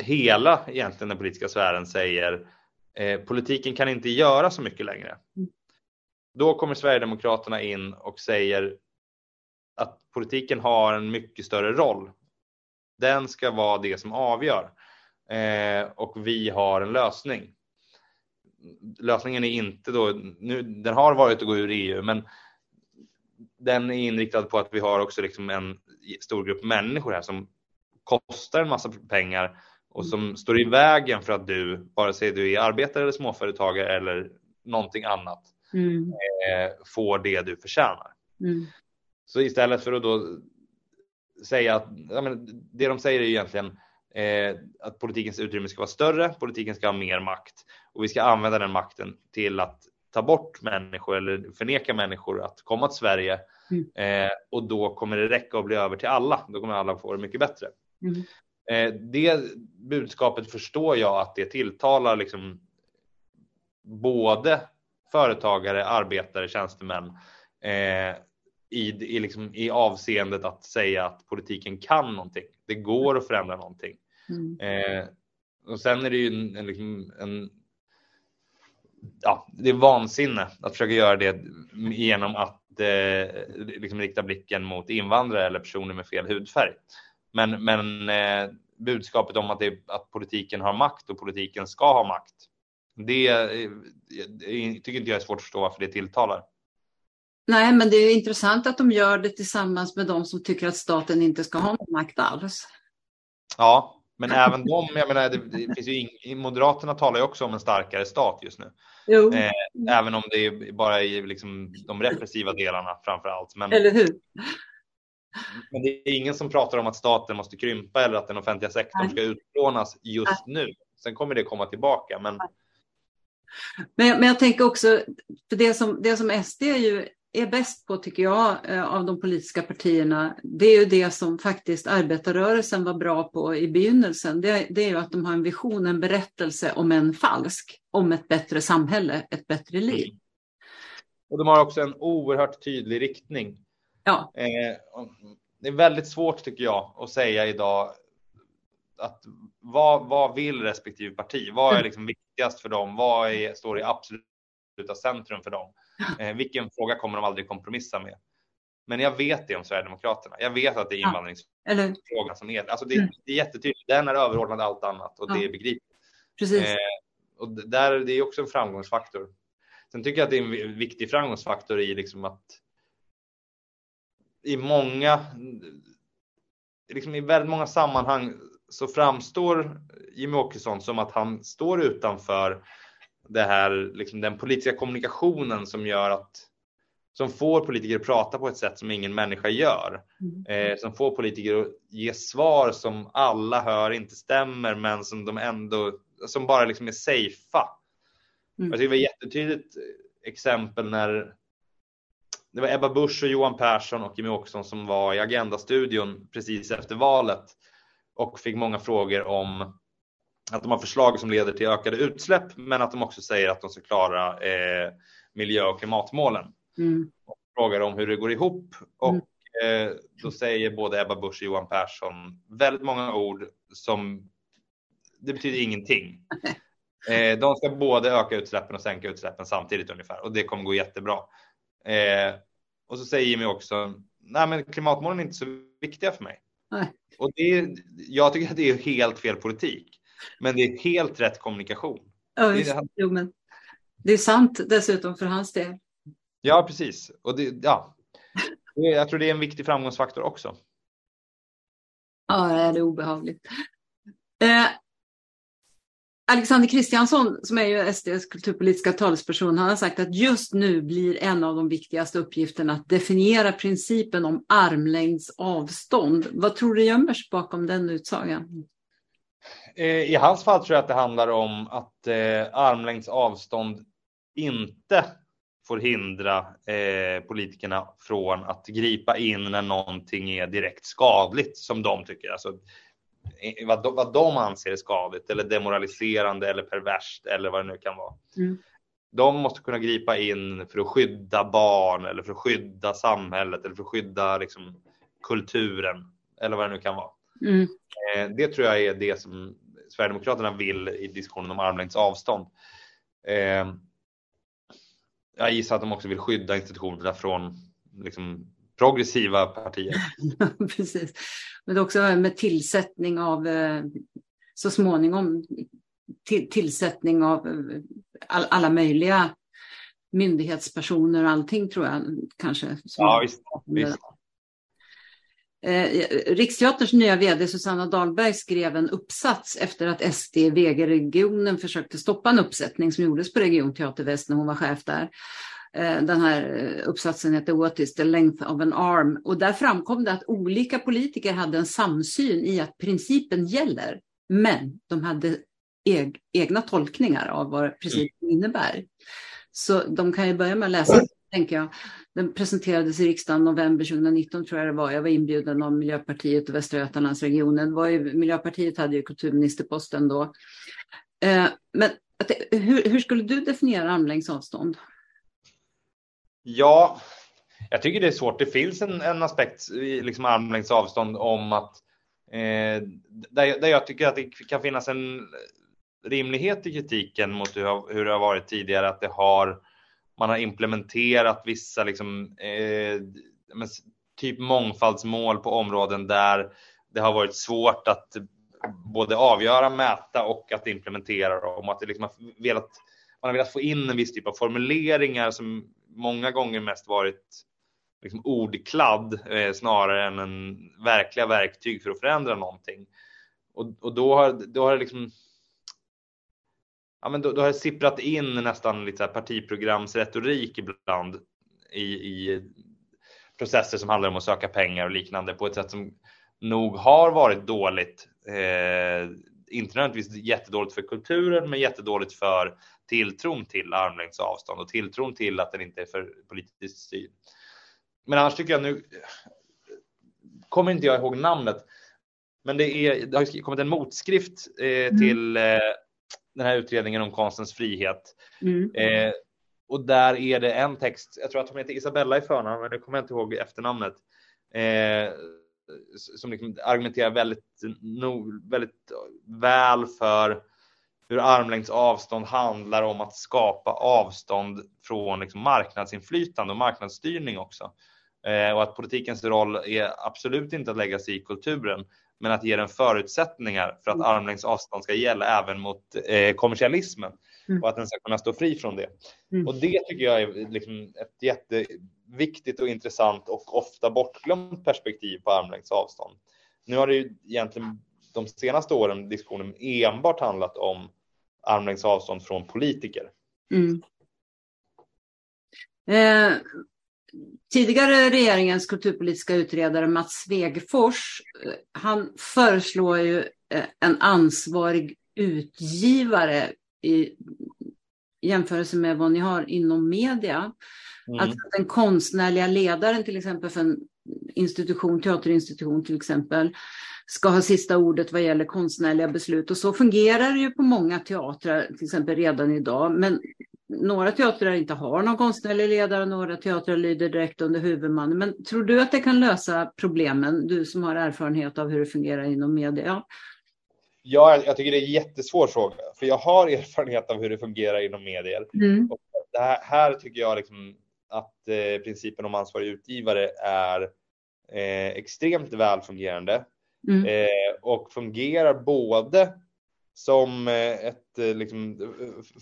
hela egentligen den politiska sfären säger eh, politiken kan inte göra så mycket längre. Mm. Då kommer Sverigedemokraterna in och säger att politiken har en mycket större roll. Den ska vara det som avgör eh, och vi har en lösning. Lösningen är inte då, nu, den har varit att gå ur EU, men den är inriktad på att vi har också liksom en stor grupp människor här som kostar en massa pengar och som står i vägen för att du, vare sig du är arbetare eller småföretagare eller någonting annat, mm. eh, får det du förtjänar. Mm. Så istället för att då säga att, ja, men det de säger är egentligen eh, att politikens utrymme ska vara större, politiken ska ha mer makt och vi ska använda den makten till att ta bort människor eller förneka människor att komma till Sverige mm. eh, och då kommer det räcka att bli över till alla. Då kommer alla få det mycket bättre. Mm. Eh, det budskapet förstår jag att det tilltalar liksom både företagare, arbetare, tjänstemän eh, i, i, liksom, i avseendet att säga att politiken kan någonting. Det går att förändra någonting. Mm. Eh, och sen är det ju en, en, liksom, en ja, det är vansinne att försöka göra det genom att eh, liksom rikta blicken mot invandrare eller personer med fel hudfärg. Men, men eh, budskapet om att, det, att politiken har makt och politiken ska ha makt. Det, eh, det tycker inte jag är svårt att förstå varför det tilltalar. Nej, men det är intressant att de gör det tillsammans med de som tycker att staten inte ska ha makt alls. Ja, men även de, jag menar, det, det finns ju Moderaterna talar ju också om en starkare stat just nu. Eh, även om det är bara i liksom de repressiva delarna framför allt. Men, Eller hur? Men det är ingen som pratar om att staten måste krympa eller att den offentliga sektorn ska utplånas just nu. Sen kommer det komma tillbaka. Men, men, men jag tänker också, för det som, det som SD ju är bäst på, tycker jag, eh, av de politiska partierna, det är ju det som faktiskt arbetarrörelsen var bra på i begynnelsen. Det, det är ju att de har en vision, en berättelse, om en falsk, om ett bättre samhälle, ett bättre liv. Mm. Och de har också en oerhört tydlig riktning. Ja. Eh, det är väldigt svårt tycker jag att säga idag att vad, vad vill respektive parti? Vad är mm. liksom viktigast för dem? Vad är, står i absoluta centrum för dem? Eh, vilken fråga kommer de aldrig kompromissa med? Men jag vet det om Sverigedemokraterna. Jag vet att det är invandringsfrågan ja, som är alltså det. Mm. Det är jättetydligt. Den är överordnad allt annat och ja. det är begripligt. Precis. Eh, och där, det är också en framgångsfaktor. Sen tycker jag att det är en viktig framgångsfaktor i liksom att i många, liksom i väldigt många sammanhang så framstår Jimmie Åkesson som att han står utanför det här, liksom den politiska kommunikationen som gör att som får politiker att prata på ett sätt som ingen människa gör. Mm. Eh, som får politiker att ge svar som alla hör inte stämmer men som de ändå, som bara liksom är safea. Mm. Jag tycker det var jättetydligt exempel när det var Ebba Busch och Johan Persson och Jimmie Åkesson som var i Agenda-studion precis efter valet och fick många frågor om att de har förslag som leder till ökade utsläpp, men att de också säger att de ska klara eh, miljö och klimatmålen. Mm. Och frågar om hur det går ihop och mm. eh, då säger både Ebba Busch och Johan Persson väldigt många ord som det betyder ingenting. Eh, de ska både öka utsläppen och sänka utsläppen samtidigt ungefär och det kommer gå jättebra. Eh, och så säger Jimmy också, nej men klimatmålen är inte så viktiga för mig. Nej. Och det, jag tycker att det är helt fel politik. Men det är helt rätt kommunikation. Ja, det, jo, men det är sant dessutom för hans del. Ja, precis. Och det, ja, jag tror det är en viktig framgångsfaktor också. Ja, det är obehagligt. Eh, Alexander Kristiansson, som är ju SDs kulturpolitiska talesperson, han har sagt att just nu blir en av de viktigaste uppgifterna att definiera principen om armlängds avstånd. Vad tror du gömmer sig bakom den utsagan? Eh, I hans fall tror jag att det handlar om att eh, armlängds avstånd inte får hindra eh, politikerna från att gripa in när någonting är direkt skadligt som de tycker. Alltså, eh, vad, de, vad de anser är skadligt eller demoraliserande eller perverst eller vad det nu kan vara. Mm. De måste kunna gripa in för att skydda barn eller för att skydda samhället eller för att skydda liksom, kulturen eller vad det nu kan vara. Mm. Eh, det tror jag är det som Sverigedemokraterna vill i diskussionen om armlängds avstånd. Eh, jag gissar att de också vill skydda institutionerna från liksom, progressiva partier. Precis. Men också med tillsättning av eh, så småningom till, tillsättning av eh, all, alla möjliga myndighetspersoner och allting tror jag kanske. Ja, visst. visst. Eh, Riksteaterns nya vd Susanna Dahlberg skrev en uppsats efter att SD i VG-regionen försökte stoppa en uppsättning som gjordes på Regionteater Väst när hon var chef där. Eh, den här uppsatsen heter What is the length of an arm? Och där framkom det att olika politiker hade en samsyn i att principen gäller, men de hade eg egna tolkningar av vad principen innebär. Så de kan ju börja med att läsa, tänker jag. Den presenterades i riksdagen november 2019 tror jag det var. Jag var inbjuden av Miljöpartiet och Västra Götalandsregionen. Var ju, Miljöpartiet hade ju kulturministerposten då. Eh, men hur, hur, skulle du definiera armlängds avstånd? Ja, jag tycker det är svårt. Det finns en, en aspekt i liksom armlängds avstånd om att eh, där, där jag tycker att det kan finnas en rimlighet i kritiken mot hur, hur det har varit tidigare, att det har man har implementerat vissa liksom, eh, typ mångfaldsmål på områden där det har varit svårt att både avgöra, mäta och att implementera dem. Att det liksom har velat, man har velat få in en viss typ av formuleringar som många gånger mest varit liksom ordkladd eh, snarare än en verkliga verktyg för att förändra någonting. Och, och då har, då har det liksom ja, men då, då har det sipprat in nästan lite partiprogramsretorik ibland i, i processer som handlar om att söka pengar och liknande på ett sätt som nog har varit dåligt. Eh, inte nödvändigtvis jättedåligt för kulturen, men jättedåligt för tilltron till armlängds avstånd och tilltron till att den inte är för politiskt styrd. Men annars tycker jag nu, kommer inte jag ihåg namnet, men det, är, det har kommit en motskrift eh, mm. till eh, den här utredningen om konstens frihet. Mm. Eh, och där är det en text, jag tror att hon heter Isabella i förnamn, men det kommer jag inte ihåg efternamnet. Eh, som liksom argumenterar väldigt, no, väldigt väl för hur armlängds avstånd handlar om att skapa avstånd från liksom marknadsinflytande och marknadsstyrning också. Eh, och att politikens roll är absolut inte att lägga sig i kulturen, men att ge den förutsättningar för att mm. armlängds avstånd ska gälla även mot eh, kommersialismen mm. och att den ska kunna stå fri från det. Mm. Och det tycker jag är liksom ett jätteviktigt och intressant och ofta bortglömt perspektiv på armlängds avstånd. Nu har det ju egentligen de senaste åren diskussionen enbart handlat om armlängds avstånd från politiker. Mm. Eh, tidigare regeringens kulturpolitiska utredare Mats Svegfors, eh, han föreslår ju eh, en ansvarig utgivare i jämförelse med vad ni har inom media. Mm. Att den konstnärliga ledaren till exempel för en institution, teaterinstitution till exempel, ska ha sista ordet vad gäller konstnärliga beslut. Och så fungerar det ju på många teatrar, till exempel redan idag. Men några teatrar inte har någon konstnärlig ledare och några teatrar lyder direkt under huvudmannen. Men tror du att det kan lösa problemen, du som har erfarenhet av hur det fungerar inom media? Ja, jag tycker det är en jättesvår fråga, för jag har erfarenhet av hur det fungerar inom medier. Mm. Och här, här, tycker jag liksom att eh, principen om ansvarig utgivare är eh, extremt väl fungerande mm. eh, och fungerar både som eh, ett, eh, liksom,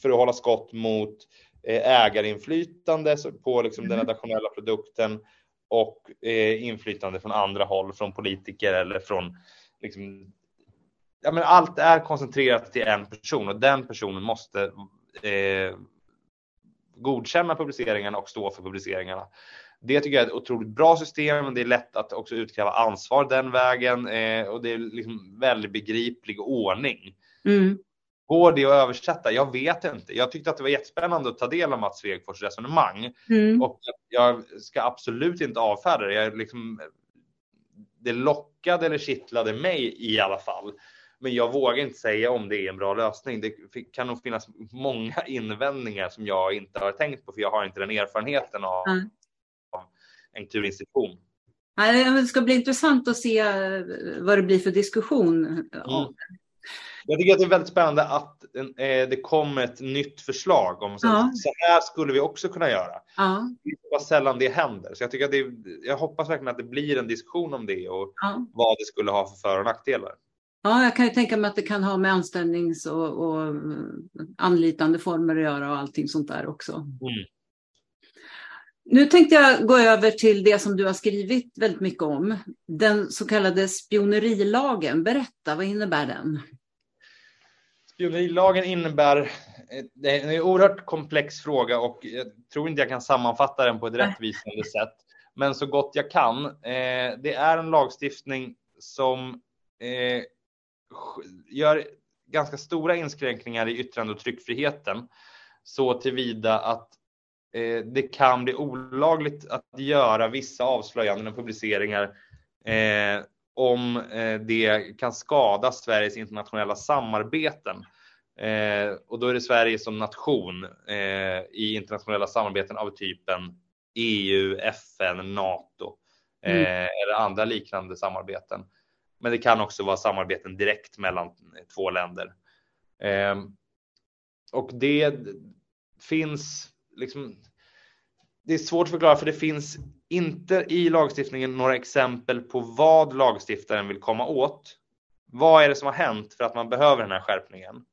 för att hålla skott mot eh, ägarinflytande på liksom, den nationella produkten och inflytande från andra håll, från politiker eller från liksom, ja, men allt är koncentrerat till en person och den personen måste eh, godkänna publiceringarna och stå för publiceringarna. Det tycker jag är ett otroligt bra system. Det är lätt att också utkräva ansvar den vägen eh, och det är liksom väldigt begriplig ordning. Mm. Går det att översätta? Jag vet inte. Jag tyckte att det var jättespännande att ta del av Mats Svegfors resonemang mm. och jag ska absolut inte avfärda det. Jag liksom, det lockade eller kittlade mig i alla fall. Men jag vågar inte säga om det är en bra lösning. Det kan nog finnas många invändningar som jag inte har tänkt på, för jag har inte den erfarenheten av, mm. En kulturinstitution. Det ska bli intressant att se eh, vad det blir för diskussion. Mm. Jag tycker att det är väldigt spännande att eh, det kommer ett nytt förslag om så, ja. så här skulle vi också kunna göra. Ja. Det är sällan det händer, så jag tycker att det, jag hoppas verkligen att det blir en diskussion om det och ja. vad det skulle ha för för och nackdelar. Ja, jag kan ju tänka mig att det kan ha med anställnings och, och anlitande former att göra och allting sånt där också. Mm. Nu tänkte jag gå över till det som du har skrivit väldigt mycket om. Den så kallade spionerilagen. Berätta, vad innebär den? Spionerilagen innebär, det är en oerhört komplex fråga och jag tror inte jag kan sammanfatta den på ett rättvisande sätt. Men så gott jag kan. Eh, det är en lagstiftning som eh, gör ganska stora inskränkningar i yttrande och tryckfriheten så tillvida att det kan bli olagligt att göra vissa avslöjanden och publiceringar eh, om eh, det kan skada Sveriges internationella samarbeten. Eh, och då är det Sverige som nation eh, i internationella samarbeten av typen EU, FN, NATO mm. eller andra liknande samarbeten. Men det kan också vara samarbeten direkt mellan två länder. Eh, och det finns liksom. Det är svårt att förklara för det finns inte i lagstiftningen några exempel på vad lagstiftaren vill komma åt. Vad är det som har hänt för att man behöver den här skärpningen?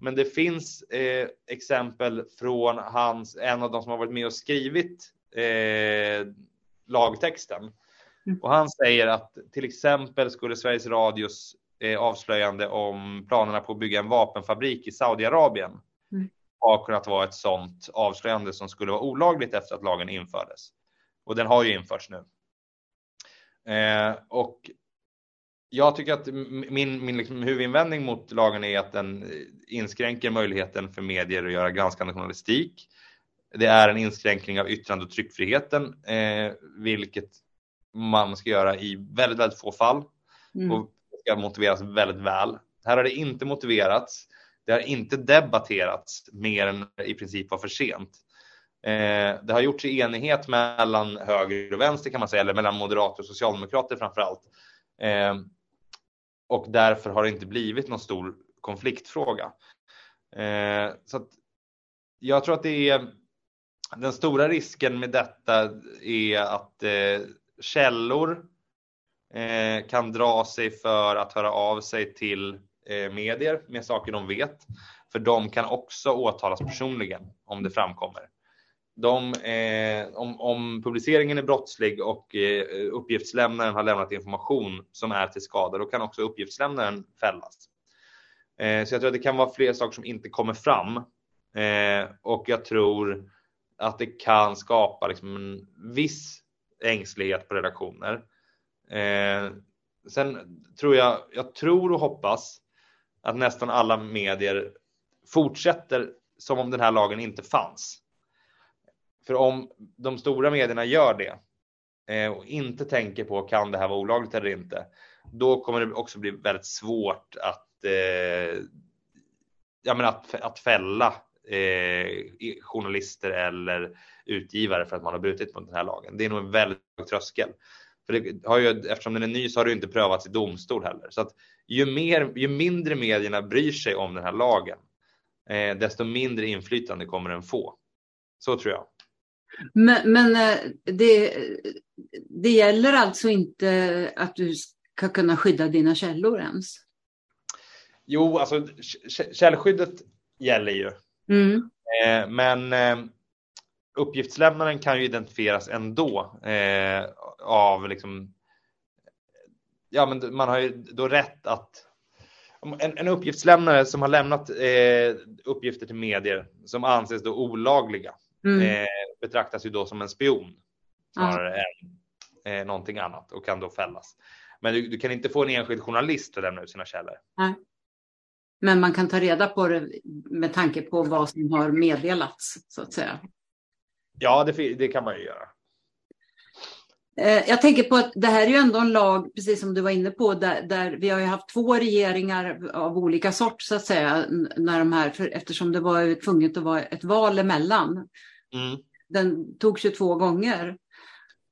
Men det finns eh, exempel från hans, en av de som har varit med och skrivit eh, lagtexten Mm. Och han säger att till exempel skulle Sveriges Radios eh, avslöjande om planerna på att bygga en vapenfabrik i Saudiarabien mm. ha kunnat vara ett sådant avslöjande som skulle vara olagligt efter att lagen infördes. Och den har ju införts nu. Eh, och jag tycker att min, min liksom huvudinvändning mot lagen är att den inskränker möjligheten för medier att göra granskande journalistik. Det är en inskränkning av yttrande och tryckfriheten, eh, vilket man ska göra i väldigt, väldigt få fall mm. och ska motiveras väldigt väl. Här har det inte motiverats. Det har inte debatterats mer än i princip var för sent. Eh, det har gjorts i enighet mellan höger och vänster kan man säga, eller mellan moderater och socialdemokrater framför allt. Eh, och därför har det inte blivit någon stor konfliktfråga. Eh, så att jag tror att det är den stora risken med detta är att källor kan dra sig för att höra av sig till Eh, medier med saker de vet. För de kan också åtalas personligen om det framkommer. De, eh, om, om, publiceringen är brottslig och eh, uppgiftslämnaren har lämnat information som är till skada, då kan också uppgiftslämnaren fällas. Eh, så jag tror att det kan vara fler saker som inte kommer fram. Eh, och jag tror att det kan skapa liksom en viss ängslighet på redaktioner. Eh, sen tror jag, jag tror och hoppas att nästan alla medier fortsätter som om den här lagen inte fanns. För om de stora medierna gör det eh, och inte tänker på kan det här vara olagligt eller inte, då kommer det också bli väldigt svårt att, eh, ja, men att, att fälla eh, journalister eller utgivare för att man har brutit mot den här lagen. Det är nog en väldigt hög tröskel. För det har ju, eftersom den är ny så har det inte prövats i domstol heller. Så att ju, mer, ju mindre medierna bryr sig om den här lagen, eh, desto mindre inflytande kommer den få. Så tror jag. Men, men eh, det, det gäller alltså inte att du ska kunna skydda dina källor ens? Jo, alltså källskyddet gäller ju. Mm. Eh, men eh, uppgiftslämnaren kan ju identifieras ändå eh, av liksom. Ja, men man har ju då rätt att en, en uppgiftslämnare som har lämnat eh, uppgifter till medier som anses då olagliga mm. eh, betraktas ju då som en spion snarare mm. än eh, någonting annat och kan då fällas. Men du, du, kan inte få en enskild journalist att lämna ut sina källor. Nej. Men man kan ta reda på det med tanke på vad som har meddelats så att säga. Ja, det, det kan man ju göra. Eh, jag tänker på att det här är ju ändå en lag, precis som du var inne på, där, där vi har ju haft två regeringar av olika sort så att säga, när de här, för, eftersom det var tvunget att vara ett val emellan. Mm. Den tog 22 gånger.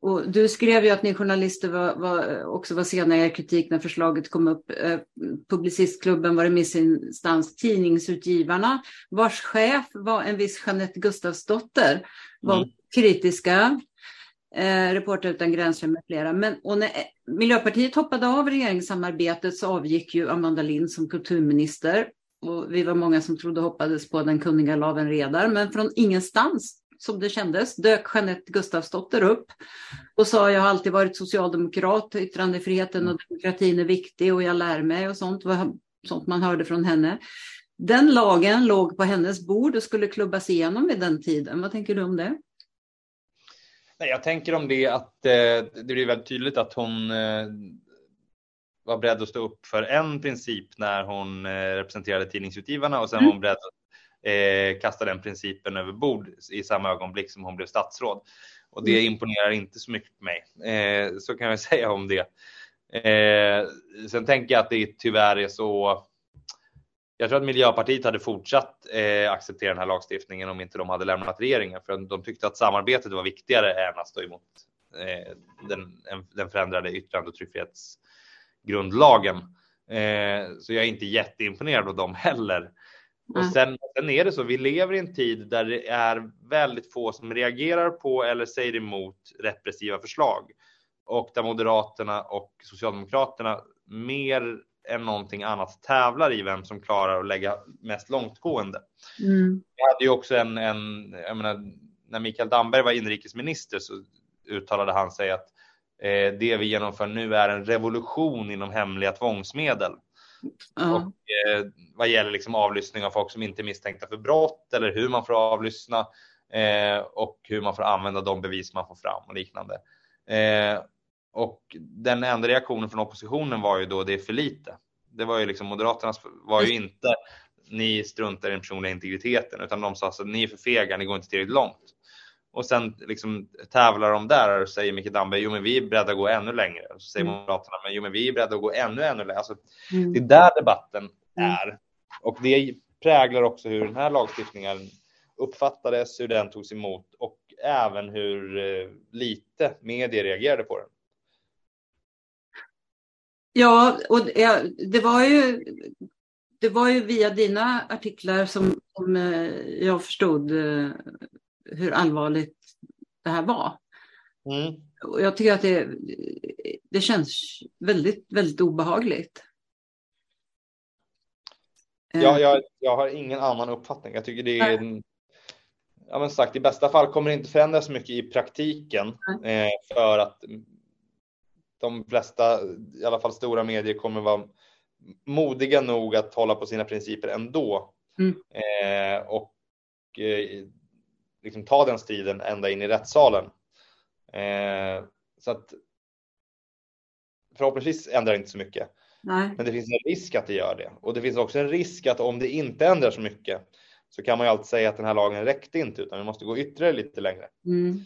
Och du skrev ju att ni journalister var, var, också var sena i er kritik när förslaget kom upp. Eh, Publicistklubben var remissinstans, Tidningsutgivarna, vars chef var en viss Jeanette Gustavsdotter, var mm. kritiska. Eh, Reporter utan gränser med flera. Men, och när Miljöpartiet hoppade av regeringssamarbetet så avgick ju Amanda Lind som kulturminister. Och vi var många som trodde och hoppades på den kunniga Laven Redar, men från ingenstans som det kändes, dök Jeanette Gustafsdotter upp och sa jag har alltid varit socialdemokrat, yttrandefriheten och demokratin är viktig och jag lär mig och sånt, sånt man hörde från henne. Den lagen låg på hennes bord och skulle klubbas igenom vid den tiden. Vad tänker du om det? Nej, jag tänker om det att eh, det blir väldigt tydligt att hon eh, var beredd att stå upp för en princip när hon eh, representerade tidningsutgivarna och sen mm. var hon beredd att kasta den principen över bord i samma ögonblick som hon blev statsråd. Och det mm. imponerar inte så mycket på mig. Så kan jag säga om det. Sen tänker jag att det tyvärr är så. Jag tror att Miljöpartiet hade fortsatt eh, acceptera den här lagstiftningen om inte de hade lämnat regeringen, för de tyckte att samarbetet var viktigare än att stå emot eh, den, den förändrade yttrande och tryckfrihetsgrundlagen. Eh, så jag är inte jätteimponerad av dem heller. Och sen, sen är det så, vi lever i en tid där det är väldigt få som reagerar på eller säger emot repressiva förslag. Och där Moderaterna och Socialdemokraterna mer än någonting annat tävlar i vem som klarar att lägga mest långtgående. Mm. Jag hade ju också en, en jag menar, när Mikael Damberg var inrikesminister så uttalade han sig att eh, det vi genomför nu är en revolution inom hemliga tvångsmedel. Ja. Och, eh, vad gäller liksom avlyssning av folk som inte är misstänkta för brott eller hur man får avlyssna eh, och hur man får använda de bevis man får fram och liknande. Eh, och den enda reaktionen från oppositionen var ju då det är för lite. Det var ju liksom Moderaternas var ju inte ni struntar i den personliga integriteten utan de sa att ni är för fega, ni går inte tillräckligt långt. Och sen liksom tävlar de där och säger Micke Damberg, jo men vi är beredda att gå ännu längre. Och så säger mm. Moderaterna, men jo men vi är beredda att gå ännu, ännu längre. Alltså, mm. Det är där debatten mm. är. Och det präglar också hur den här lagstiftningen uppfattades, hur den togs emot och även hur eh, lite medier reagerade på den. Ja, och det var ju, det var ju via dina artiklar som, som eh, jag förstod eh, hur allvarligt det här var. Mm. Och jag tycker att det, det känns väldigt, väldigt obehagligt. Ja, jag, jag har ingen annan uppfattning. Jag tycker det är en, ja, men sagt, i bästa fall kommer det inte förändras mycket i praktiken eh, för att de flesta, i alla fall stora medier, kommer vara modiga nog att hålla på sina principer ändå. Mm. Eh, och eh, liksom ta den striden ända in i rättssalen. Eh, så att förhoppningsvis ändrar det inte så mycket. Nej. Men det finns en risk att det gör det. Och det finns också en risk att om det inte ändrar så mycket så kan man ju alltid säga att den här lagen räckte inte utan vi måste gå ytterligare lite längre. Mm.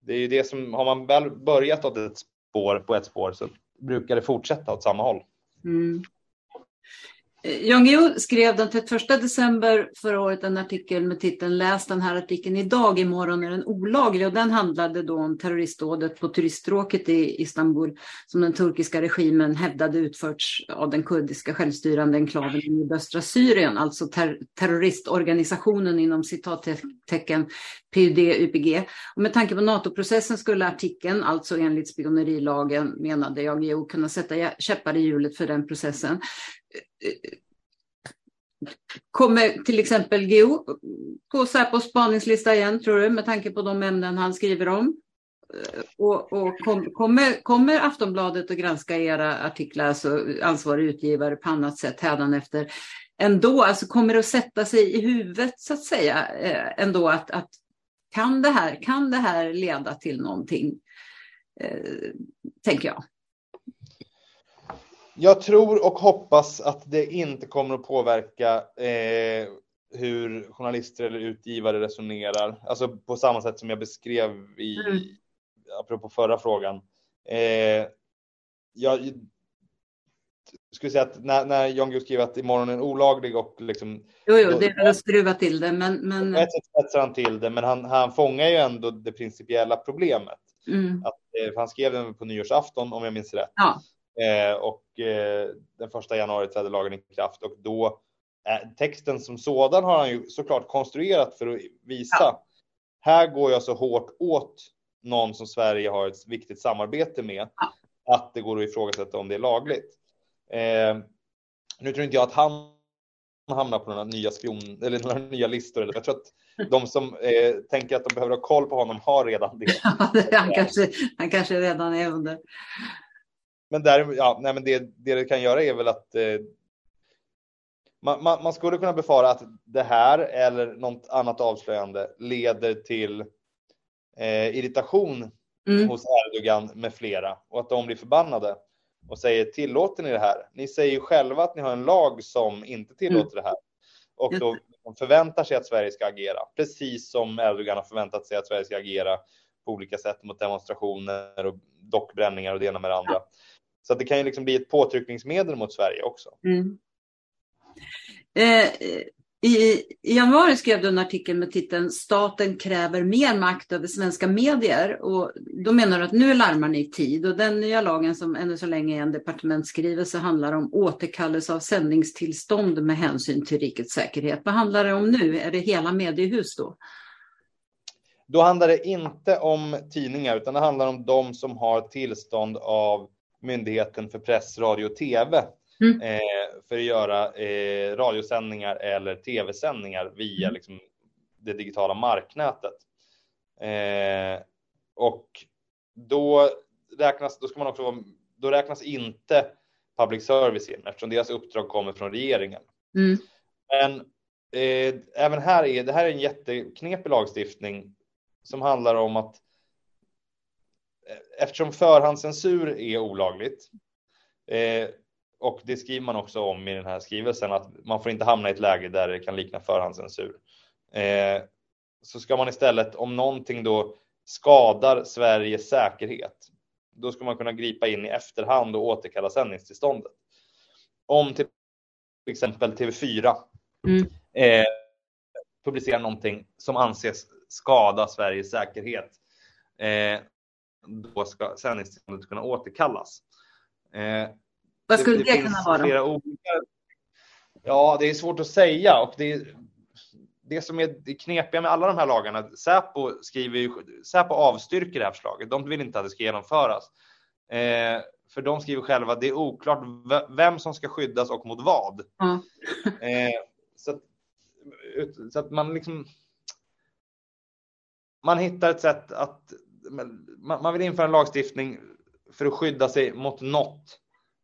Det är ju det som, har man väl börjat åt ett spår på ett spår så brukar det fortsätta åt samma håll. Mm. Eh, Jan Guillou skrev den 31 december förra året en artikel med titeln Läs den här artikeln idag, imorgon är den olaglig. Och den handlade då om terroristdådet på turiststråket i Istanbul som den turkiska regimen hävdade utförts av den kurdiska självstyrande enklaven i nordöstra Syrien, alltså ter terroristorganisationen inom citattecken PUD-UPG. Och med tanke på NATO-processen skulle artikeln, alltså enligt spionerilagen, menade Jan Guillou, kunna sätta käppar i hjulet för den processen. Kommer till exempel Geo på Säpos spaningslista igen, tror du, med tanke på de ämnen han skriver om? Eh, och, och kom, kommer, kommer Aftonbladet att granska era artiklar, alltså ansvarig utgivare på annat sätt hädanefter? Ändå, alltså kommer det att sätta sig i huvudet så att säga, eh, ändå att, att kan, det här, kan det här leda till någonting? Eh, tänker jag. Jag tror och hoppas att det inte kommer att påverka eh, hur journalister eller utgivare resonerar. Alltså på samma sätt som jag beskrev i, mm. apropå förra frågan. Eh, jag skulle säga att när, när Jan Guillou skriver att imorgon är olaglig och liksom. Jo, jo, det är att skruva till det, men. men... På ett sätt spetsar han till det, men han, han fångar ju ändå det principiella problemet. Mm. Att, eh, han skrev den på nyårsafton om jag minns rätt. Ja. Eh, och eh, den första januari trädde lagen i kraft och då eh, texten som sådan har han ju såklart konstruerat för att visa. Ja. Här går jag så hårt åt någon som Sverige har ett viktigt samarbete med ja. att det går att ifrågasätta om det är lagligt. Eh, nu tror inte jag att han hamnar på några nya spion eller några nya listor. Jag tror att de som eh, tänker att de behöver ha koll på honom har redan det. Ja, han, kanske, han kanske redan är under. Men, där, ja, nej, men det, det det kan göra är väl att eh, man, man, man, skulle kunna befara att det här eller något annat avslöjande leder till eh, irritation mm. hos Erdogan med flera och att de blir förbannade och säger tillåter ni det här? Ni säger ju själva att ni har en lag som inte tillåter mm. det här och då förväntar sig att Sverige ska agera precis som Erdogan har förväntat sig att Sverige ska agera på olika sätt mot demonstrationer och dockbränningar och det ena med det andra. Så det kan ju liksom bli ett påtryckningsmedel mot Sverige också. Mm. Eh, i, I januari skrev du en artikel med titeln Staten kräver mer makt över svenska medier. Och då menar du att nu larmar ni i tid. Och den nya lagen som ännu så länge är en departementsskrivelse handlar om återkallelse av sändningstillstånd med hänsyn till rikets säkerhet. Vad handlar det om nu? Är det hela mediehus då? Då handlar det inte om tidningar utan det handlar om de som har tillstånd av Myndigheten för press, radio och tv mm. eh, för att göra eh, radiosändningar eller tv-sändningar via mm. liksom, det digitala marknätet. Eh, och då räknas, då ska man också då räknas inte public service in eftersom deras uppdrag kommer från regeringen. Mm. Men eh, även här är det här är en jätteknepig lagstiftning som handlar om att eftersom förhandscensur är olagligt eh, och det skriver man också om i den här skrivelsen att man får inte hamna i ett läge där det kan likna förhandscensur. Eh, så ska man istället om någonting då skadar Sveriges säkerhet, då ska man kunna gripa in i efterhand och återkalla sändningstillståndet. Om till exempel TV4 mm. eh, publicerar någonting som anses skada Sveriges säkerhet, eh, då ska sändningstillståndet kunna återkallas. Eh, Vad skulle det, det, det kunna vara? Olika... Ja, det är svårt att säga och det, det som är det knepiga med alla de här lagarna, Säpo, skriver ju, Säpo avstyrker det här förslaget. De vill inte att det ska genomföras. Eh, för de skriver själva att det är oklart vem som ska skyddas och mot vad. Mm. eh, så, att, så, att, man liksom. Man hittar ett sätt att man vill införa en lagstiftning för att skydda sig mot något.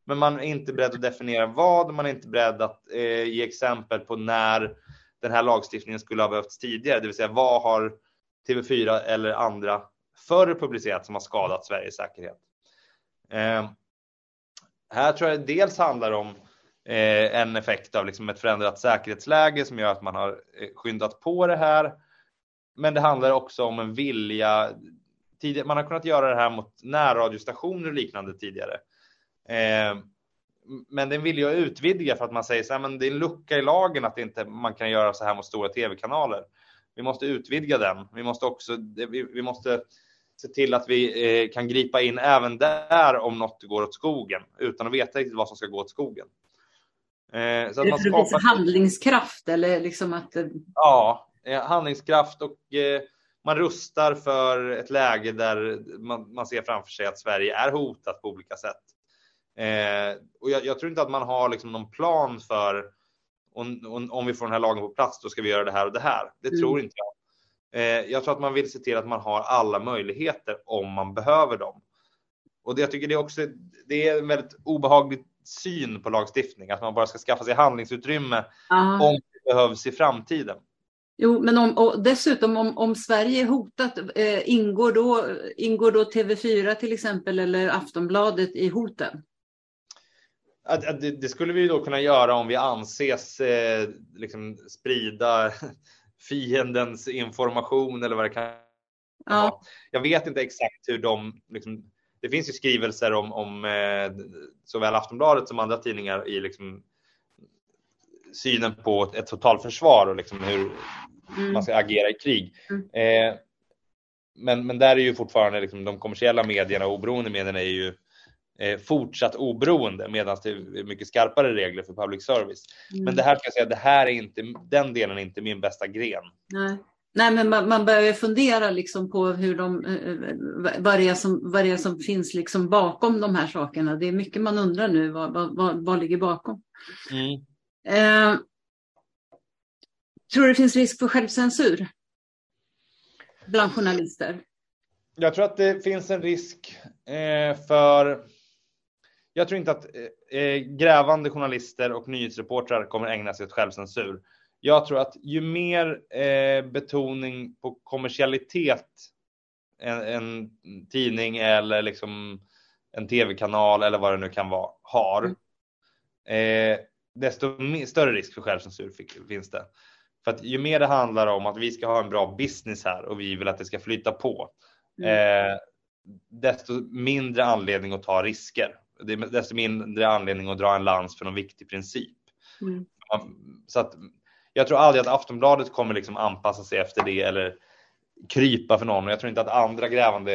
Men man är inte beredd att definiera vad, man är inte beredd att eh, ge exempel på när den här lagstiftningen skulle ha behövts tidigare, det vill säga vad har TV4 eller andra förr publicerat som har skadat Sveriges säkerhet? Eh, här tror jag dels handlar om eh, en effekt av liksom ett förändrat säkerhetsläge som gör att man har eh, skyndat på det här. Men det handlar också om en vilja. Tidigare, man har kunnat göra det här mot närradiostationer och liknande tidigare. Eh, men den vill jag utvidga för att man säger så här, men det är en lucka i lagen att inte man kan göra så här mot stora tv-kanaler. Vi måste utvidga den. Vi måste också, vi, vi måste se till att vi eh, kan gripa in även där om något går åt skogen utan att veta riktigt vad som ska gå åt skogen. Eh, så att man skapar... handlingskraft eller liksom att... Eh, ja, eh, handlingskraft och eh, man rustar för ett läge där man, man ser framför sig att Sverige är hotat på olika sätt. Eh, och jag, jag, tror inte att man har liksom någon plan för om, om, om, vi får den här lagen på plats, då ska vi göra det här och det här. Det mm. tror inte jag. Eh, jag tror att man vill se till att man har alla möjligheter om man behöver dem. Och det, jag tycker det är också det är en väldigt obehaglig syn på lagstiftning, att man bara ska skaffa sig handlingsutrymme Aha. om det behövs i framtiden. Jo, men om, och dessutom om, om Sverige är hotat, eh, ingår, då, ingår då TV4 till exempel eller Aftonbladet i hoten? Att, att det, det, skulle vi då kunna göra om vi anses eh, liksom sprida fiendens information eller vad det kan ja. vara. Jag vet inte exakt hur de liksom, det finns ju skrivelser om, om eh, såväl Aftonbladet som andra tidningar i liksom, synen på ett totalförsvar och liksom hur mm. man ska agera i krig. Mm. Eh, men, men där är ju fortfarande liksom, de kommersiella medierna och oberoende medierna är ju eh, fortsatt oberoende medan det är mycket skarpare regler för public service. Mm. Men det här ska jag säga, det här är inte, den delen är inte min bästa gren. Nej. Nej, men man, man börjar fundera liksom på hur de, eh, vad, det är som, vad det är som finns liksom bakom de här sakerna. Det är mycket man undrar nu, vad, vad, vad, vad ligger bakom? Mm. Eh, tror du det finns risk för självcensur bland journalister? Jag tror att det finns en risk eh, för jag tror inte att eh, eh, grävande journalister och nyhetsreportrar kommer ägna sig åt självcensur. Jag tror att ju mer eh, betoning på kommersialitet en, en, tidning eller liksom en tv-kanal eller vad det nu kan vara har, eh, desto större risk för självcensur finns det. För att ju mer det handlar om att vi ska ha en bra business här och vi vill att det ska flyta på, mm. eh, desto mindre anledning att ta risker desto mindre anledning att dra en lans för någon viktig princip. Mm. Så att jag tror aldrig att Aftonbladet kommer liksom anpassa sig efter det eller krypa för någon. Och jag tror inte att andra grävande,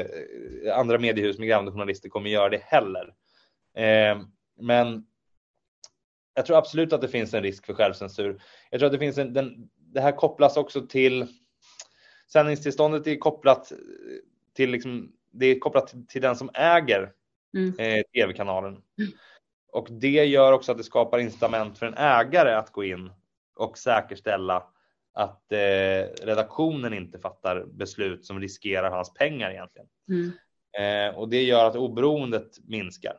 eh, andra mediehus med grävande journalister kommer göra det heller. Eh, men jag tror absolut att det finns en risk för självcensur. Jag tror att det finns en, den, det här kopplas också till sändningstillståndet är kopplat till liksom, det är kopplat till, den som äger mm. eh, tv-kanalen. Mm. Och det gör också att det skapar incitament för en ägare att gå in och säkerställa att eh, redaktionen inte fattar beslut som riskerar hans pengar egentligen. Mm. Eh, och det gör att oberoendet minskar.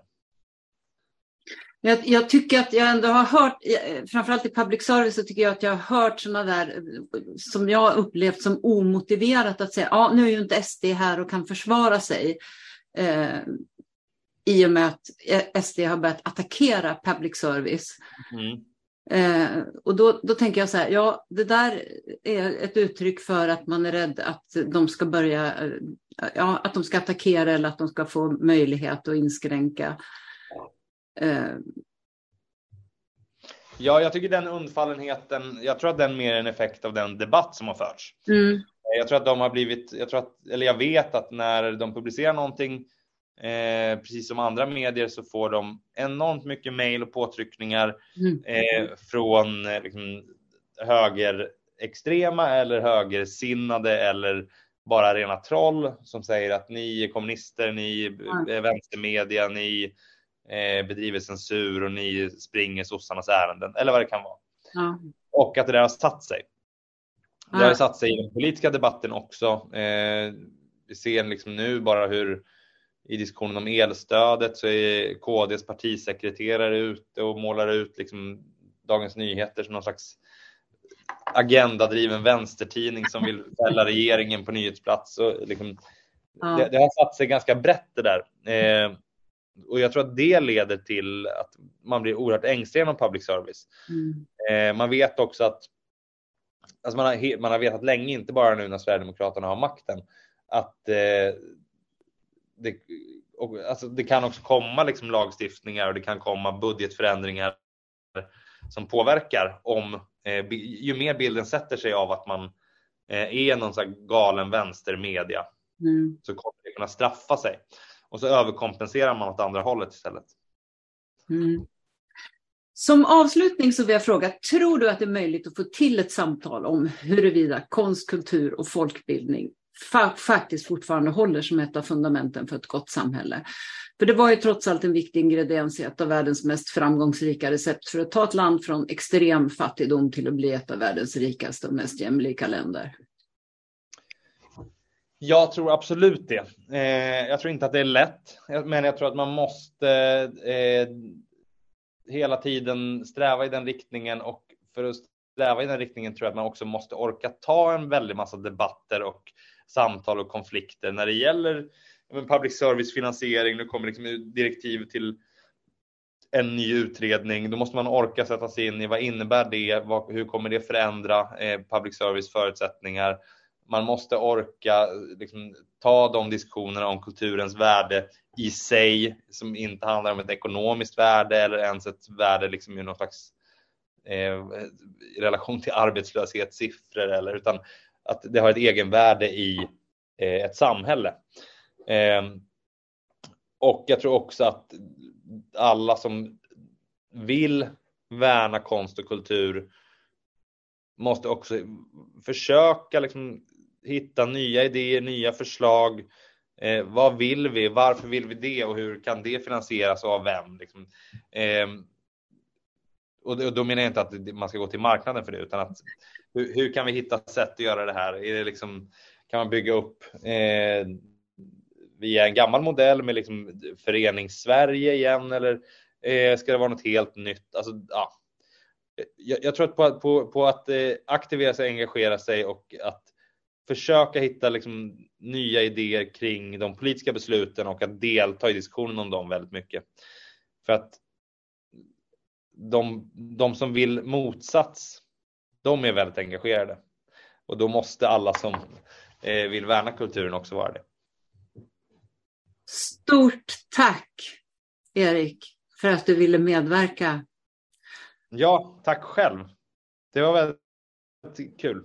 Jag, jag, tycker att jag ändå har hört, eh, framförallt i public service, så tycker jag att jag har hört sådana där som jag upplevt som omotiverat att säga, ja nu är ju inte SD här och kan försvara sig. eh, i och med att SD har börjat attackera public service. Mm. Eh, och då, då tänker jag så här, ja det där är ett uttryck för att man är rädd att de ska börja, eh, ja att de ska attackera eller att de ska få möjlighet att inskränka. Eh. Ja, jag tycker den undfallenheten, jag tror att den är mer en effekt av den debatt som har förts. Mm. Jag tror att de har blivit, jag tror att, eller jag vet att när de publicerar någonting Eh, precis som andra medier så får de enormt mycket mejl och påtryckningar mm. eh, från eh, liksom, högerextrema eller högersinnade eller bara rena troll som säger att ni är kommunister, ni är vänstermedia, ni eh, bedriver censur och ni springer sossarnas ärenden eller vad det kan vara. Ja. Och att det där har satt sig. Det har satt sig i den politiska debatten också. Eh, vi ser liksom nu bara hur i diskussionen om elstödet så är KDs partisekreterare ute och målar ut liksom Dagens Nyheter som någon slags agendadriven vänstertidning som vill fälla regeringen på nyhetsplats. Och liksom, ja. det, det, har satt sig ganska brett det där. Eh, och jag tror att det leder till att man blir oerhört ängslig genom public service. Mm. Eh, man vet också att alltså man, har, man har vetat länge, inte bara nu när Sverigedemokraterna har makten, att eh, det, och, alltså, det kan också komma liksom lagstiftningar och det kan komma budgetförändringar som påverkar om eh, ju mer bilden sätter sig av att man eh, är någon slags galen vänstermedia mm. så kommer det kunna straffa sig och så överkompenserar man åt andra hållet istället. Mm. Som avslutning så vill jag fråga, tror du att det är möjligt att få till ett samtal om huruvida konst, kultur och folkbildning fa faktiskt fortfarande håller som ett av fundamenten för ett gott samhälle. För det var ju trots allt en viktig ingrediens i ett av världens mest framgångsrika recept för att ta ett land från extrem fattigdom till att bli ett av världens rikaste och mest jämlika länder. Jag tror absolut det. Eh, jag tror inte att det är lätt, men jag tror att man måste eh, hela tiden sträva i den riktningen och för att sträva i den riktningen tror jag att man också måste orka ta en väldig massa debatter och samtal och konflikter när det gäller public service finansiering. Nu kommer liksom direktiv till en ny utredning. Då måste man orka sätta sig in i vad innebär det? Vad, hur kommer det förändra eh, public service förutsättningar? Man måste orka liksom, ta de diskussionerna om kulturens värde i sig som inte handlar om ett ekonomiskt värde eller ens ett värde liksom i någon slags eh, relation till arbetslöshetssiffror eller utan att det har ett egenvärde i eh, ett samhälle. Eh, och jag tror också att alla som vill värna konst och kultur måste också försöka liksom hitta nya idéer, nya förslag. Eh, vad vill vi? Varför vill vi det? Och hur kan det finansieras och av vem? Liksom. Eh, och då menar jag inte att man ska gå till marknaden för det, utan att hur, hur kan vi hitta sätt att göra det här? Är det liksom, kan man bygga upp eh, via en gammal modell med liksom förenings-Sverige igen eller eh, ska det vara något helt nytt? Alltså, ja. jag, jag tror att på, på, på att eh, aktivera sig, engagera sig och att försöka hitta liksom nya idéer kring de politiska besluten och att delta i diskussionen om dem väldigt mycket. För att de, de som vill motsats, de är väldigt engagerade. Och då måste alla som eh, vill värna kulturen också vara det. Stort tack Erik för att du ville medverka. Ja, tack själv. Det var väldigt kul.